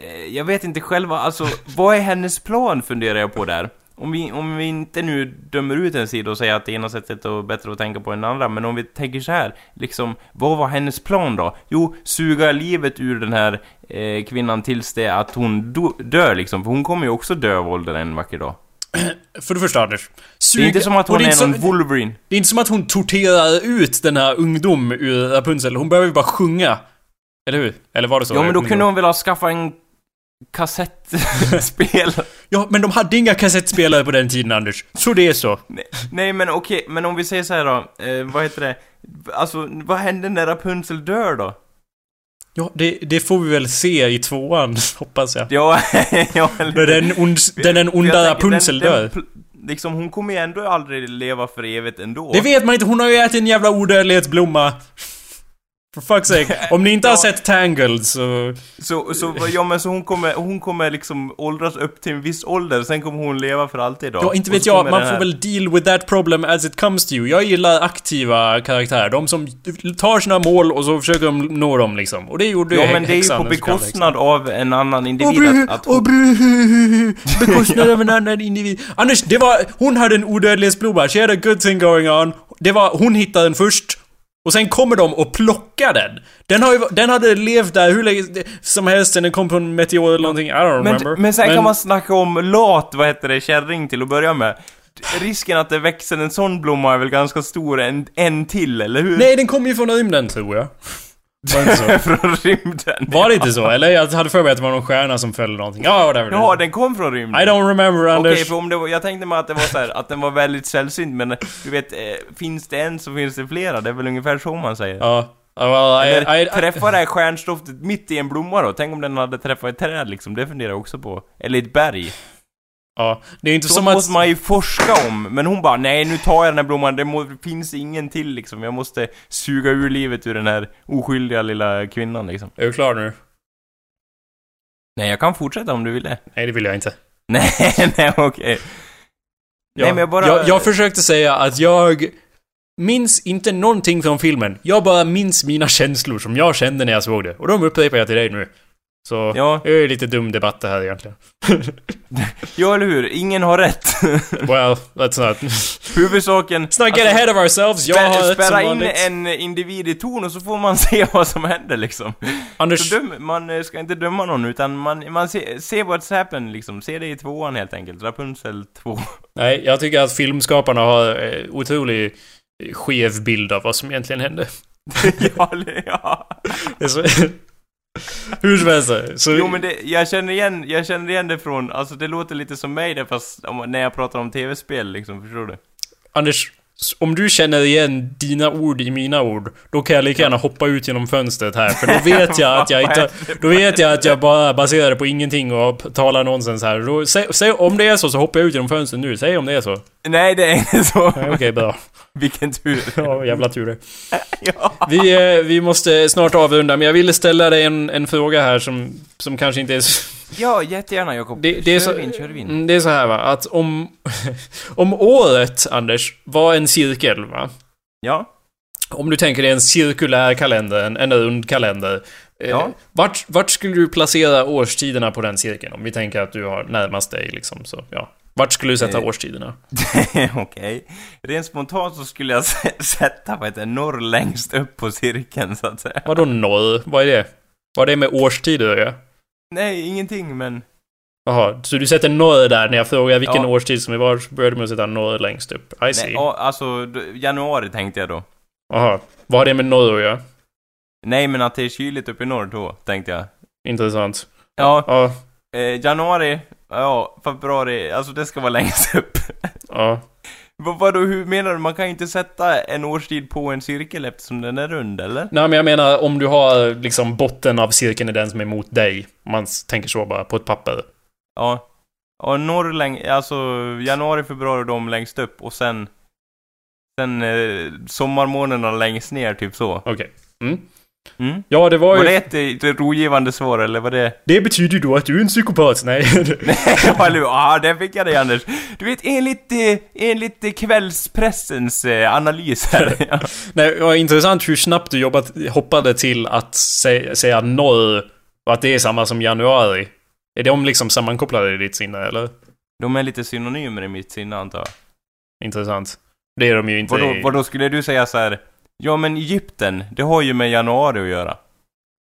eh, Jag vet inte själva, alltså vad är hennes plan funderar jag på där. Om vi, om vi inte nu dömer ut en sida och säger att det ena sättet är bättre att tänka på än det andra, men om vi tänker så här, liksom, vad var hennes plan då? Jo, suga livet ur den här eh, kvinnan tills det att hon dör liksom, för hon kommer ju också dö av ålder en vacker dag. (clears throat)
För det första Anders. Sug...
Det är inte som att hon är
inte
någon
som-
Wolverine.
Det är inte som att hon torterar ut den här ungdom ur Rapunzel. Hon behöver ju bara sjunga. Eller hur? Eller var det så?
Ja, men då kunde hon väl ha skaffat en kassettspel? (laughs)
Ja, men de hade inga kassettspelare på den tiden Anders. Så det är så.
nej, nej, men okej, men om vi säger så här då, eh, vad heter det? Alltså, vad händer när Rapunzel dör då?
Ja, det, det får vi väl se i tvåan, (laughs) hoppas jag.
Ja, (laughs) ja
När den, ond, den, onda Rapunzel
den-
dör.
Liksom, hon kommer ju ändå aldrig leva för evigt ändå.
Det vet man inte, hon har ju ätit en jävla odödlighetsblomma. For fuck's sake. (laughs) Om ni inte har sett Tangled så...
Så, så, ja men så hon kommer, hon kommer liksom åldras upp till en viss ålder, sen kommer hon leva för alltid då.
Ja, inte vet jag. Man får väl deal with that problem as it comes to you. Jag gillar aktiva karaktärer. De som tar sina mål och så försöker de nå dem liksom. Och det gjorde
Ja men det är ju på bekostnad av en annan individ att,
och bekostnad av en annan individ. Anders, det var... Hon hade en odödlighetsblomma. She had a good thing going on. Det var... Hon hittade den först. Och sen kommer de och plockar den. Den, har ju, den hade levt där hur länge som helst sen den kom på en meteor eller någonting. I don't remember.
Men, men sen kan man snacka om lat, vad heter det, kärring till att börja med. Risken att det växer en sån blomma är väl ganska stor, en, en till, eller hur?
Nej, den kommer ju från rymden tror jag. Var det inte så? (laughs)
från rymden.
Var det inte så? Eller jag hade för mig att det var någon stjärna som föll eller någonting. Ja, whatever.
Jaha, den kom från rymden?
I don't remember,
Okej,
Anders.
för om det var, jag tänkte mig att det var så här, att den var väldigt sällsynt, men du vet, eh, finns det en så finns det flera, det är väl ungefär så man säger.
Ja. Ja, well, I,
Eller
I, I,
träffa det här stjärnstoftet mitt i en blomma då? Tänk om den hade träffat ett träd liksom, det funderar jag också på. Eller ett berg.
Ja, det är inte
Så
som
måste
att...
man ju forska om, men hon bara nej nu tar jag den här blomman, det må, finns ingen till liksom. Jag måste suga ur livet ur den här oskyldiga lilla kvinnan liksom.
Är du klar nu?
Nej, jag kan fortsätta om du vill det.
Nej, det vill jag inte. (laughs)
Nej, nej okej.
Ja,
Nej, men jag bara...
jag, jag försökte säga att jag minns inte någonting från filmen. Jag bara minns mina känslor som jag kände när jag såg det. Och de upprepar jag till dig nu. Så
Ja.
det är lite dum debatt det här egentligen. (laughs)
Ja, eller hur? Ingen har rätt. (laughs)
Well, let's not... (laughs)
Huvudsaken...
Let's not get ahead of ourselves. Jag har rätt
Spärra in
vanligt.
en individ i ton och så får man se vad som händer liksom.
Anders,
döm, man eh, ska inte döma någon utan man, man ser se what's happened liksom. Se det i tvåan helt enkelt. Rapunzel 2.
nej, jag tycker att filmskaparna har eh, otrolig skev bild av vad som egentligen hände.
ja, ja. (laughs)
Hur som helst. Så...
Jo men det, jag känner igen, jag känner igen det från, alltså det låter lite som mig det fast om, när jag pratar om tv-spel liksom, förstår du?
Anders, om du känner igen dina ord i mina ord, då kan jag lika gärna hoppa ut genom fönstret här, för då (laughs) vet jag att jag inte... Då vet jag att jag bara baserar det på ingenting och talar nonsens här. Då, säg, säg, om det är så, så hoppar jag ut genom fönstret nu. Säg om det är så.
Nej det är inte så.
Okej, bra. (laughs)
Vilken tur. (laughs)
Ja, jävla tur det.
ja.
Vi, eh, vi måste snart avrunda, men jag ville ställa dig en, en fråga här som, som kanske inte är så...
ja, jättegärna Jakob.
Det, det, är så,
in, kör in.
Mm, det är så här va, att om... (laughs) om året, Anders, var en cirkel va?
Ja.
Om du tänker dig en cirkulär kalender, en, en rund kalender. Eh,
Ja.
vart, vart skulle du placera årstiderna på den cirkeln? Om vi tänker att du har närmast dig liksom, så ja. Vart skulle du sätta
Eh.
årstiderna? (laughs)
Okej. Rent spontant så skulle jag (laughs) sätta, vad heter norr längst upp på cirkeln så att säga.
Vadå norr? Vad är det? Vad är det med årstider att göra?
Nej, ingenting men...
Jaha, så du sätter norr där när jag frågar vilken
Ja.
årstid som är var, så börjar du med att sätta norr längst upp. I see.
Nej, ja, alltså, januari tänkte jag då.
Jaha. Vad har det med norr att göra?
Nej, men att det är kyligt uppe i norr då, tänkte jag.
Intressant.
Ja,
Ja,
eh, januari, ja, februari, alltså det ska vara (laughs) längst upp.
ja.
Vad, vadå, hur menar du? Man kan ju inte sätta en årstid på en cirkel eftersom den är rund, eller?
Nej men jag menar om du har liksom botten av cirkeln är den som är mot dig. Om man tänker så bara på ett papper.
Ja. Och norr läng- alltså januari, februari de längst upp och sen... Sen eh, sommarmånaderna längst ner, typ så.
Okej. Mm.
Mm?
Ja, det var
Var
ju...
det ett, ett rogivande svar, eller var det...
Det betyder ju då att du är en psykopat. Nej. (laughs)
hur? Ja, där fick jag dig Anders. Du vet, enligt, eh, enligt kvällspressens eh, analys här. (laughs) ja.
Nej, det var intressant hur snabbt du jobbat, hoppade till att sä säga norr och att det är samma som januari. Är de liksom sammankopplade i ditt sinne, eller?
De är lite synonymer i mitt sinne, antar jag.
Intressant. Det är de ju inte
Vadå,
i...
vadå skulle du säga så här? Ja, men Egypten, det har ju med januari att göra.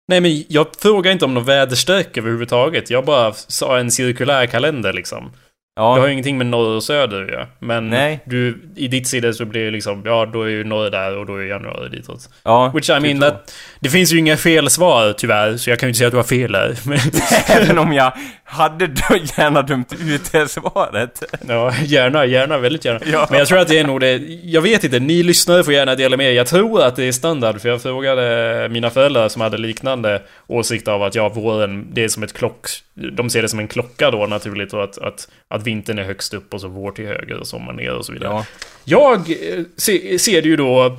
Nej men jag frågar inte om någon väderstreck överhuvudtaget. Jag bara sa en cirkulär kalender liksom.
Ja.
Det har ju ingenting med norr och söder ja. Men
Nej.
du, i ditt sida så blir det liksom, ja då är ju norr där och då är januari ditåt.
ja
Which I
typ
mean that, det finns ju inga fel svar tyvärr, så jag kan ju inte säga att du har fel där. (laughs) (laughs)
Även om jag hade då gärna dömt ut det svaret.
ja, gärna, gärna, väldigt gärna.
Ja.
Men jag tror att det är nog det, jag vet inte, ni lyssnare får gärna dela med er. Jag tror att det är standard, för jag frågade mina föräldrar som hade liknande åsikt av att ja, våren, det är som ett klock... De ser det som en klocka då naturligt och att, att, att vintern är högst upp och så vår till höger och sommar ner och så vidare.
Ja.
Jag eh, se, ser det ju då...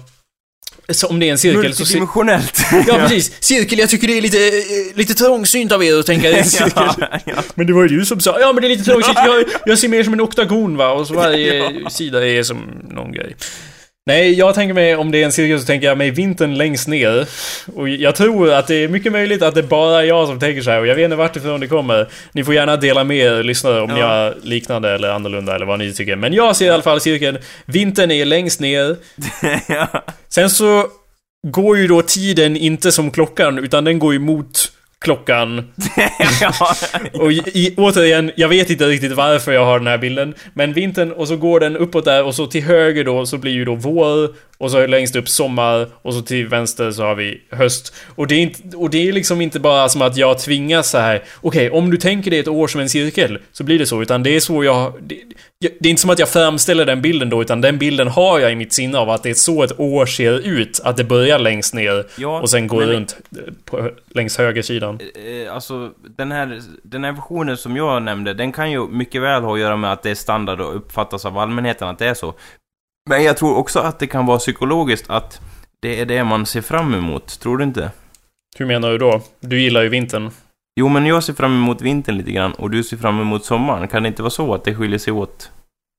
Så om det är en cirkel så...
Multidimensionellt. (laughs)
ja, (laughs) precis. Cirkel, jag tycker det är lite, eh, lite trångsynt av er att tänka (laughs) en cirkel.
ja, ja.
Men det var ju du som sa ja men det är lite trångsynt, jag, jag ser mer som en oktagon va, och så varje
Ja.
sida är som någon grej. Nej, jag tänker mig, om det är en cirkel så tänker jag mig vintern längst ner. Och jag tror att det är mycket möjligt att det bara är jag som tänker så här och jag vet inte vart ifrån det kommer. Ni får gärna dela med er lyssnare om ni
Ja.
har liknande eller annorlunda eller vad ni tycker. Men jag ser i alla fall cirkeln, vintern är längst ner. (laughs)
ja.
Sen så går ju då tiden inte som klockan, utan den går ju mot klockan. (laughs) Och i, återigen, jag vet inte riktigt varför jag har den här bilden. Men vintern och så går den uppåt där och så till höger då så blir ju då vår. Och så längst upp sommar och så till vänster så har vi höst. Och det är, inte, och det är liksom inte bara som att jag tvingas så här. Okej, om du tänker dig ett år som en cirkel så blir det så. Utan det är så jag... Det, det är inte som att jag framställer den bilden då, utan den bilden har jag i mitt sinne av att det är så ett år ser ut. Att det börjar längst ner
Ja,
och sen går
men-
runt eh, på, längs högersidan. Sidan.
eh, alltså den här, den här versionen som jag nämnde, den kan ju mycket väl ha att göra med att det är standard och uppfattas av allmänheten att det är så. Men jag tror också att det kan vara psykologiskt att det är det man ser fram emot, tror du inte?
Hur menar du då? Du gillar ju vintern.
Jo, men jag ser fram emot vintern lite grann och du ser fram emot sommaren. Kan det inte vara så att det skiljer sig åt?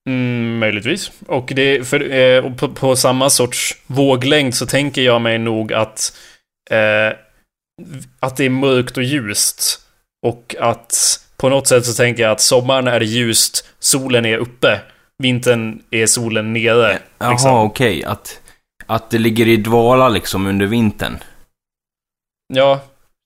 Mm, möjligtvis. Och det, för, eh, på, på samma sorts våglängd så tänker jag mig nog att eh, att det är mörkt och ljust. Och att på något sätt så tänker jag att sommaren är ljust, solen är uppe. Vintern är solen nere.
Jaha,
liksom.
okej. Att, att det ligger i dvala liksom under vintern.
Ja.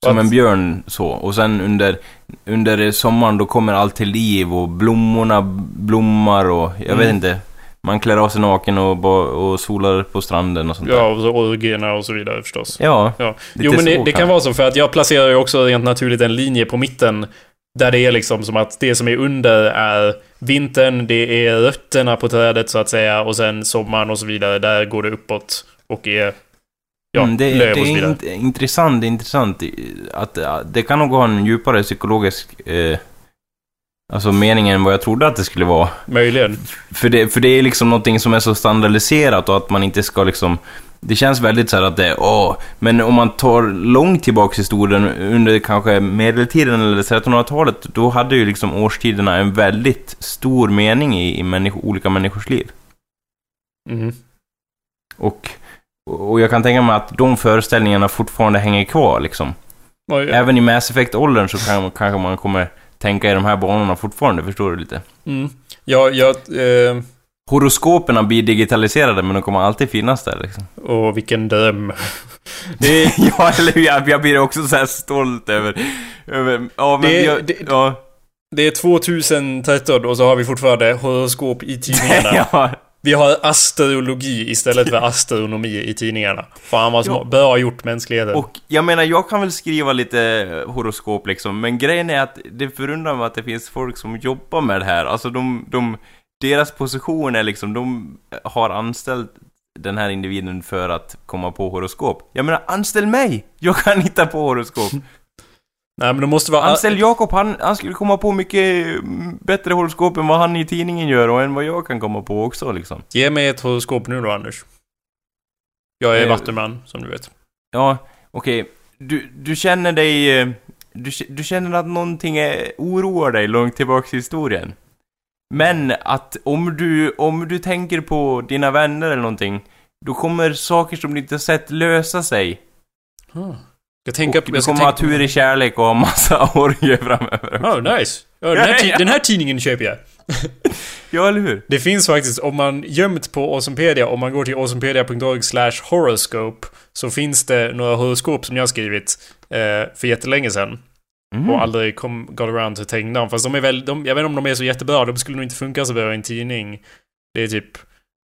Som
att-
en björn så. Och sen under, under sommaren då kommer allt till liv och blommorna blommar och jag vet
Mm.
inte. Man klär av sig naken och, och solar på stranden och sånt där.
Ja, och så orgierna och så vidare förstås.
Ja.
Ja. Jo, men det, det kan vara så för att jag placerar ju också rent naturligt en linje på mitten. Där det är liksom som att det som är under är vintern, det är rötterna på trädet så att säga och sen sommaren och så vidare. Där går det uppåt och är ja,
mm, det, det är int, intressant, det är intressant att att det kan nog ha en djupare psykologisk eh, alltså mening än vad jag trodde att det skulle vara.
Möjligen.
För det, för det är liksom någonting som är så standardiserat och att man inte ska liksom... Det känns väldigt så här att det är åh, men om man tar långt tillbaks i historien, under kanske medeltiden eller 1300-talet, då hade ju liksom årstiderna en väldigt stor mening i, i människo, olika människors liv.
Mhm.
Och, och jag kan tänka mig att de föreställningarna fortfarande hänger kvar liksom. Även i Mass Effect-åldern så kan, kanske man kommer tänka i de här banorna fortfarande, förstår du lite?
Mm. Ja, jag... Eh,
Horoskoperna blir digitaliserade men de kommer alltid finnas där liksom.
och vilken dröm. (laughs) Det
ja, eller? Jag, jag blir också så här stolt över... över ja, men
Det-
jag,
det-
ja,
det är 2013 och så har vi fortfarande horoskop i tidningarna. (laughs)
ja,
Vi har astrologi istället för astronomi i tidningarna. Fan vad
Ja.
smart. Bra gjort mänskligheten.
och jag menar, jag kan väl skriva lite horoskop liksom, men grejen är att det förundrar mig att det finns folk som jobbar med det här. Alltså de, de deras position är liksom, de har anställt den här individen för att komma på horoskop. Jag menar, anställ mig! Jag kan hitta på horoskop.
Nej men det måste vara...
Anställ Jakob, han, han skulle komma på mycket mm, bättre horoskop än vad han i tidningen gör och än vad jag kan komma på också liksom.
Ge mig ett horoskop nu då Anders. Jag är
Eh,
vattuman, som du vet.
Ja, okej. Du, du känner dig... eh, Du, du känner att någonting är, oroar dig långt tillbaks i historien. Men att om du, om du tänker på dina vänner eller någonting, då kommer saker som du inte sett lösa sig.
Ah. Jag tänker...
och du
jag ska
kommer ha tur i kärlek och ha massa (laughs) orger framöver.
Oh, nice. Ja, den, här den här tidningen köper jag. (laughs)
Ja, eller hur?
Det finns faktiskt, om man gömt på Awesomepedia, om man går till awesomepedia.org slash horoscope, så finns det några horoskop som jag har skrivit eh, för jättelänge sedan.
Mm.
Och aldrig kom, got around till tänka dem. Fast de är väl, de, jag vet inte om de är så jättebra. De skulle nog inte funka så bra i en tidning. Det är typ...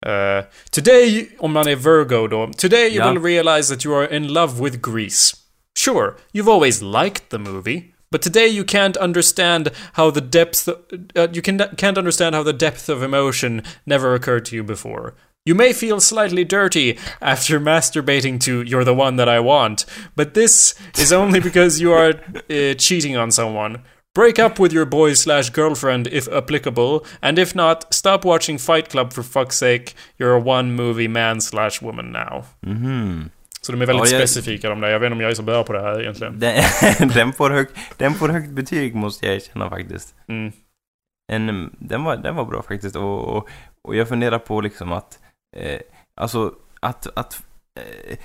eh, today, om man är Virgo då. Today you
Ja.
will realize that you are in love with Greece. Sure, you've always liked the movie. But today you can't understand how the depth... Uh, you can, can't understand how the depth of emotion never occurred to you before. You may feel slightly dirty after (laughs) masturbating to You're the one that I want, but this is only (laughs) because you are uh, cheating on someone. Break up with your boy slash girlfriend if applicable, and if not, stop watching Fight Club for fuck's sake. You're a one movie man slash woman now.
Mhm.
Så de är väldigt
Ja, jag-
specifika de där. Jag vet inte om jag är så bra på det här egentligen.
Den, (laughs) den, får hög, den får högt betyg måste jag erkänna faktiskt.
Mm.
En, den, var, den var bra faktiskt och, och, och jag funderar på liksom att, eh, alltså att, att eh,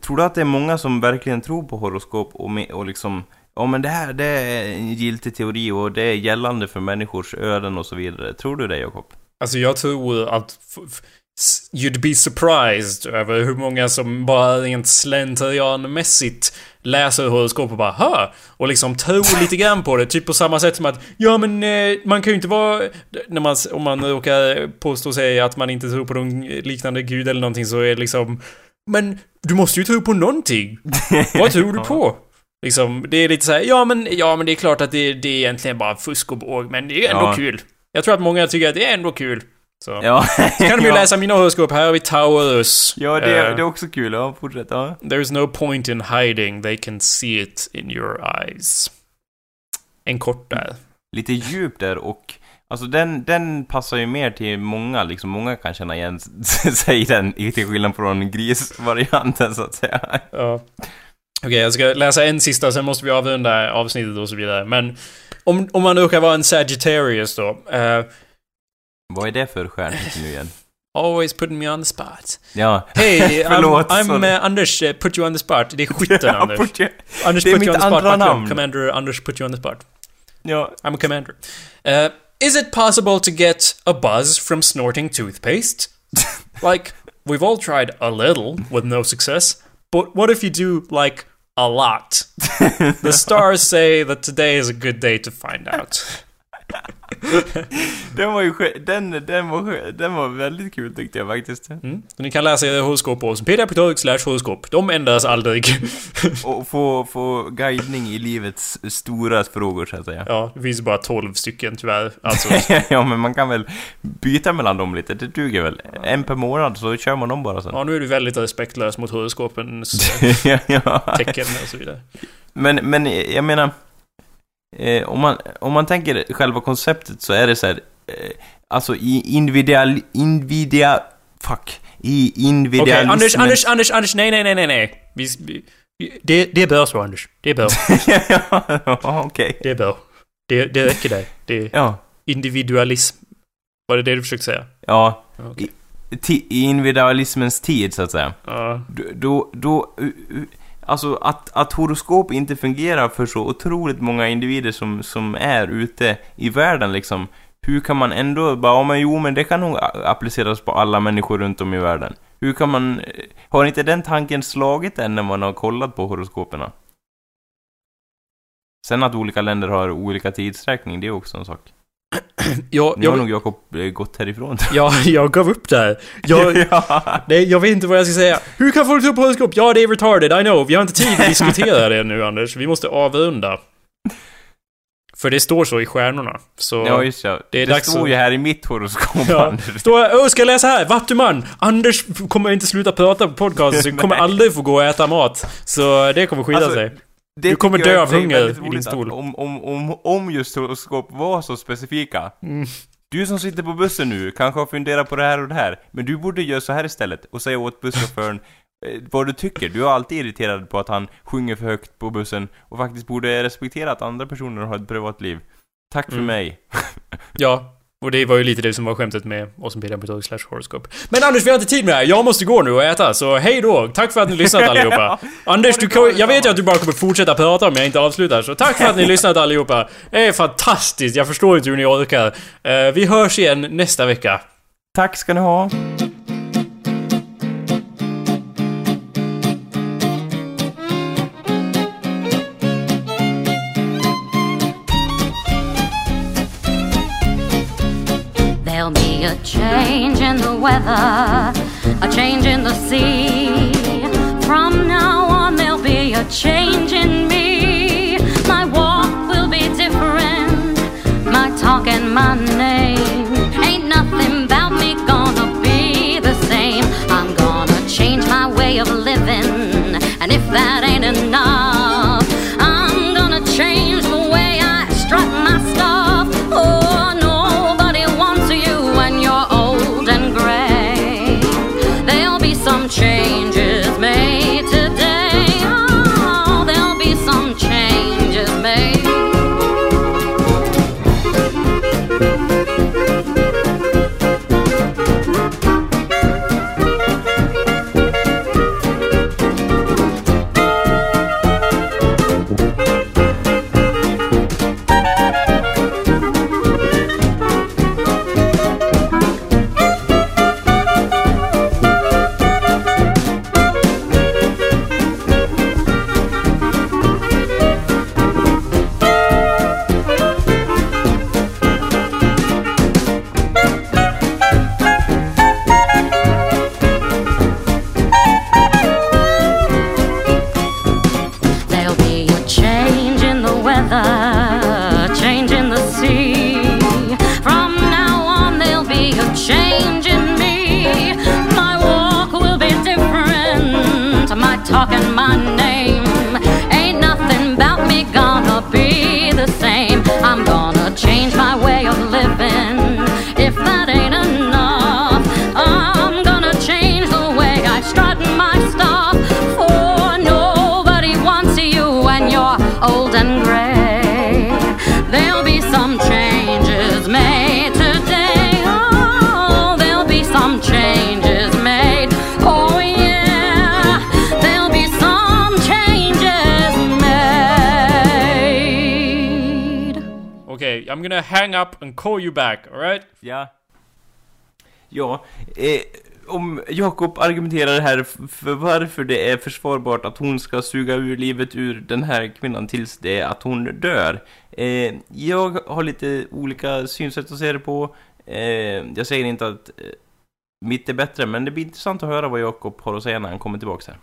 tror du att det är många som verkligen tror på horoskop och, med, och liksom, ja men det här det är en giltig teori och det är gällande för människors öden och så vidare. Tror du det Jakob?
Alltså jag tror att you'd be surprised över hur många som bara rent slentrianmässigt läser horoskop och bara ha Och liksom tror lite grann på det. Typ på samma sätt som att ja men eh, man kan ju inte vara... När man, om man råkar påstå sig att man inte tror på någon liknande gud eller någonting så är det liksom Men du måste ju tro på någonting. Vad tror du (laughs) på? Liksom, det är lite så här, ja men, ja men det är klart att det, det är egentligen bara fusk och båg, men det är ändå
Ja.
kul. Jag tror att många tycker att det är ändå kul. Så.
Ja.
Så kan de ju (laughs) läsa mina horoskop. Här vi Taurus.
Ja, det,
Eh,
det är också kul. Ja, fortsätt. Ja.
There's no point in hiding, they can see it in your eyes. En kort där.
Lite djup där och Alltså den, den passar ju mer till många, liksom många kan känna igen (laughs) sig i den, till skillnad från grisvarianten så att säga.
Ja. Okej, jag ska läsa en sista, sen måste vi avrunda avsnittet och så vidare. Men om, om man råkar vara en Sagittarius då. eh,
Vad är det för stjärntecken nu igen? (laughs)
always putting me on the spot.
Ja. (laughs)
I'm,
Förlåt,
I'm
sorry.
eh, Anders, eh, put you on the spot. Det är skytten (laughs)
Ja,
Anders.
put you-
Anders
det är
put you on the spot.
andra namn.
Commander Anders put you on the spot.
ja.
I'm a commander. Uh, is it possible to get a buzz from snorting toothpaste? like, we've all tried a little with no success, but what if you do, like, a lot? the stars say that today is a good day to find out. (laughs)
Den var ju den, den, var, den var väldigt kul tyckte jag faktiskt.
Mm. Ni kan läsa horoskop på oss. pdf.org slash horoskop. De ändras aldrig. (laughs)
Och få, få guidning i livets stora frågor så att säga.
ja, det finns bara 12 stycken tyvärr. Alltså, (laughs)
ja, men man kan väl byta mellan dem lite, det duger väl. En per månad så kör man dem bara sen.
ja, nu är du väldigt respektlös mot horoskopens
ja.
tecken och så vidare.
Men, men jag menar, eh, om, man, om man tänker själva konceptet så är det så här, eh, alltså i individual, individual, fuck, i
Okej,
individualismen...
Anders, Anders, Anders, Anders, nej, nej, nej, nej, nej. Vi, vi, det, det bör så, Anders. Det bör. (laughs)
ja, okej.
Det bör. Det, det räcker där. Det
Ja,
individualism. Var det det du försökte säga?
ja.
Okej.
Ti- I individualismens tid så att säga.
Ja.
Då, då, då alltså att, att horoskop inte fungerar för så otroligt många individer som, som är ute i världen liksom. Hur kan man ändå bara, ja men jo men det kan nog appliceras på alla människor runt om i världen. Hur kan man, eh, har inte den tanken slagit än när man har kollat på horoskoperna? Sen att olika länder har olika tidsräkning, det är också en sak. (clears throat)
Jag,
Nu har
jag,
nog Jakob eh, gått härifrån. (laughs)
jag, jag gav upp där. Jag, (laughs)
ja.
nej, jag vet inte vad jag ska säga. Hur kan folk tro på horoskop? Ja, det är retarded, I know. Vi har inte tid att diskutera det nu, Anders. Vi måste avrunda. För det står så i stjärnorna. Så...
ja, just ja.
Det
Det, står
att-
ju här i mitt horoskop,
Ja.
Anders.
Står jag, ska jag läsa här? Vattuman! Anders kommer inte sluta prata på podcasten, så kommer aldrig få gå och äta mat. Så det kommer skita
Alltså,
sig.
Det
Du kommer dö av hunger i din stol.
Om, om, om, om just horoskop var så specifika.
Mm.
Du som sitter på bussen nu kanske har funderat på det här och det här, men du borde göra så här istället och säga åt busschauffören (laughs) eh, vad du tycker. Du är alltid irriterad på att han sjunger för högt på bussen och faktiskt borde respektera att andra personer har ett privatliv. Tack för
Mm.
mig.
Ja, och det var ju lite det som var skämtet med oss som slash horoscope. Men Anders, vi har inte tid med det här. Jag måste gå nu och äta, så hej då! Tack för att ni lyssnat (laughs) allihopa. Anders, du, kan- jag vet ju att du bara kommer fortsätta prata om jag inte avslutar, så tack för att ni (laughs) lyssnat allihopa. Det är fantastiskt, jag förstår inte hur ni orkar. Eh, vi hörs igen nästa vecka.
Tack ska ni ha.
A change in the weather, a change in the sea. From now on, there'll be a change
call you back, alright?
Ja. Ja, eh, om Jakob argumenterar här för varför det är försvarbart att hon ska suga ur livet ur den här kvinnan tills det är att hon dör. Eh, jag har lite olika synsätt att se det på. Eh, jag säger inte att eh, mitt är bättre, men det blir intressant att höra vad Jakob har att säga när han kommer tillbaka här.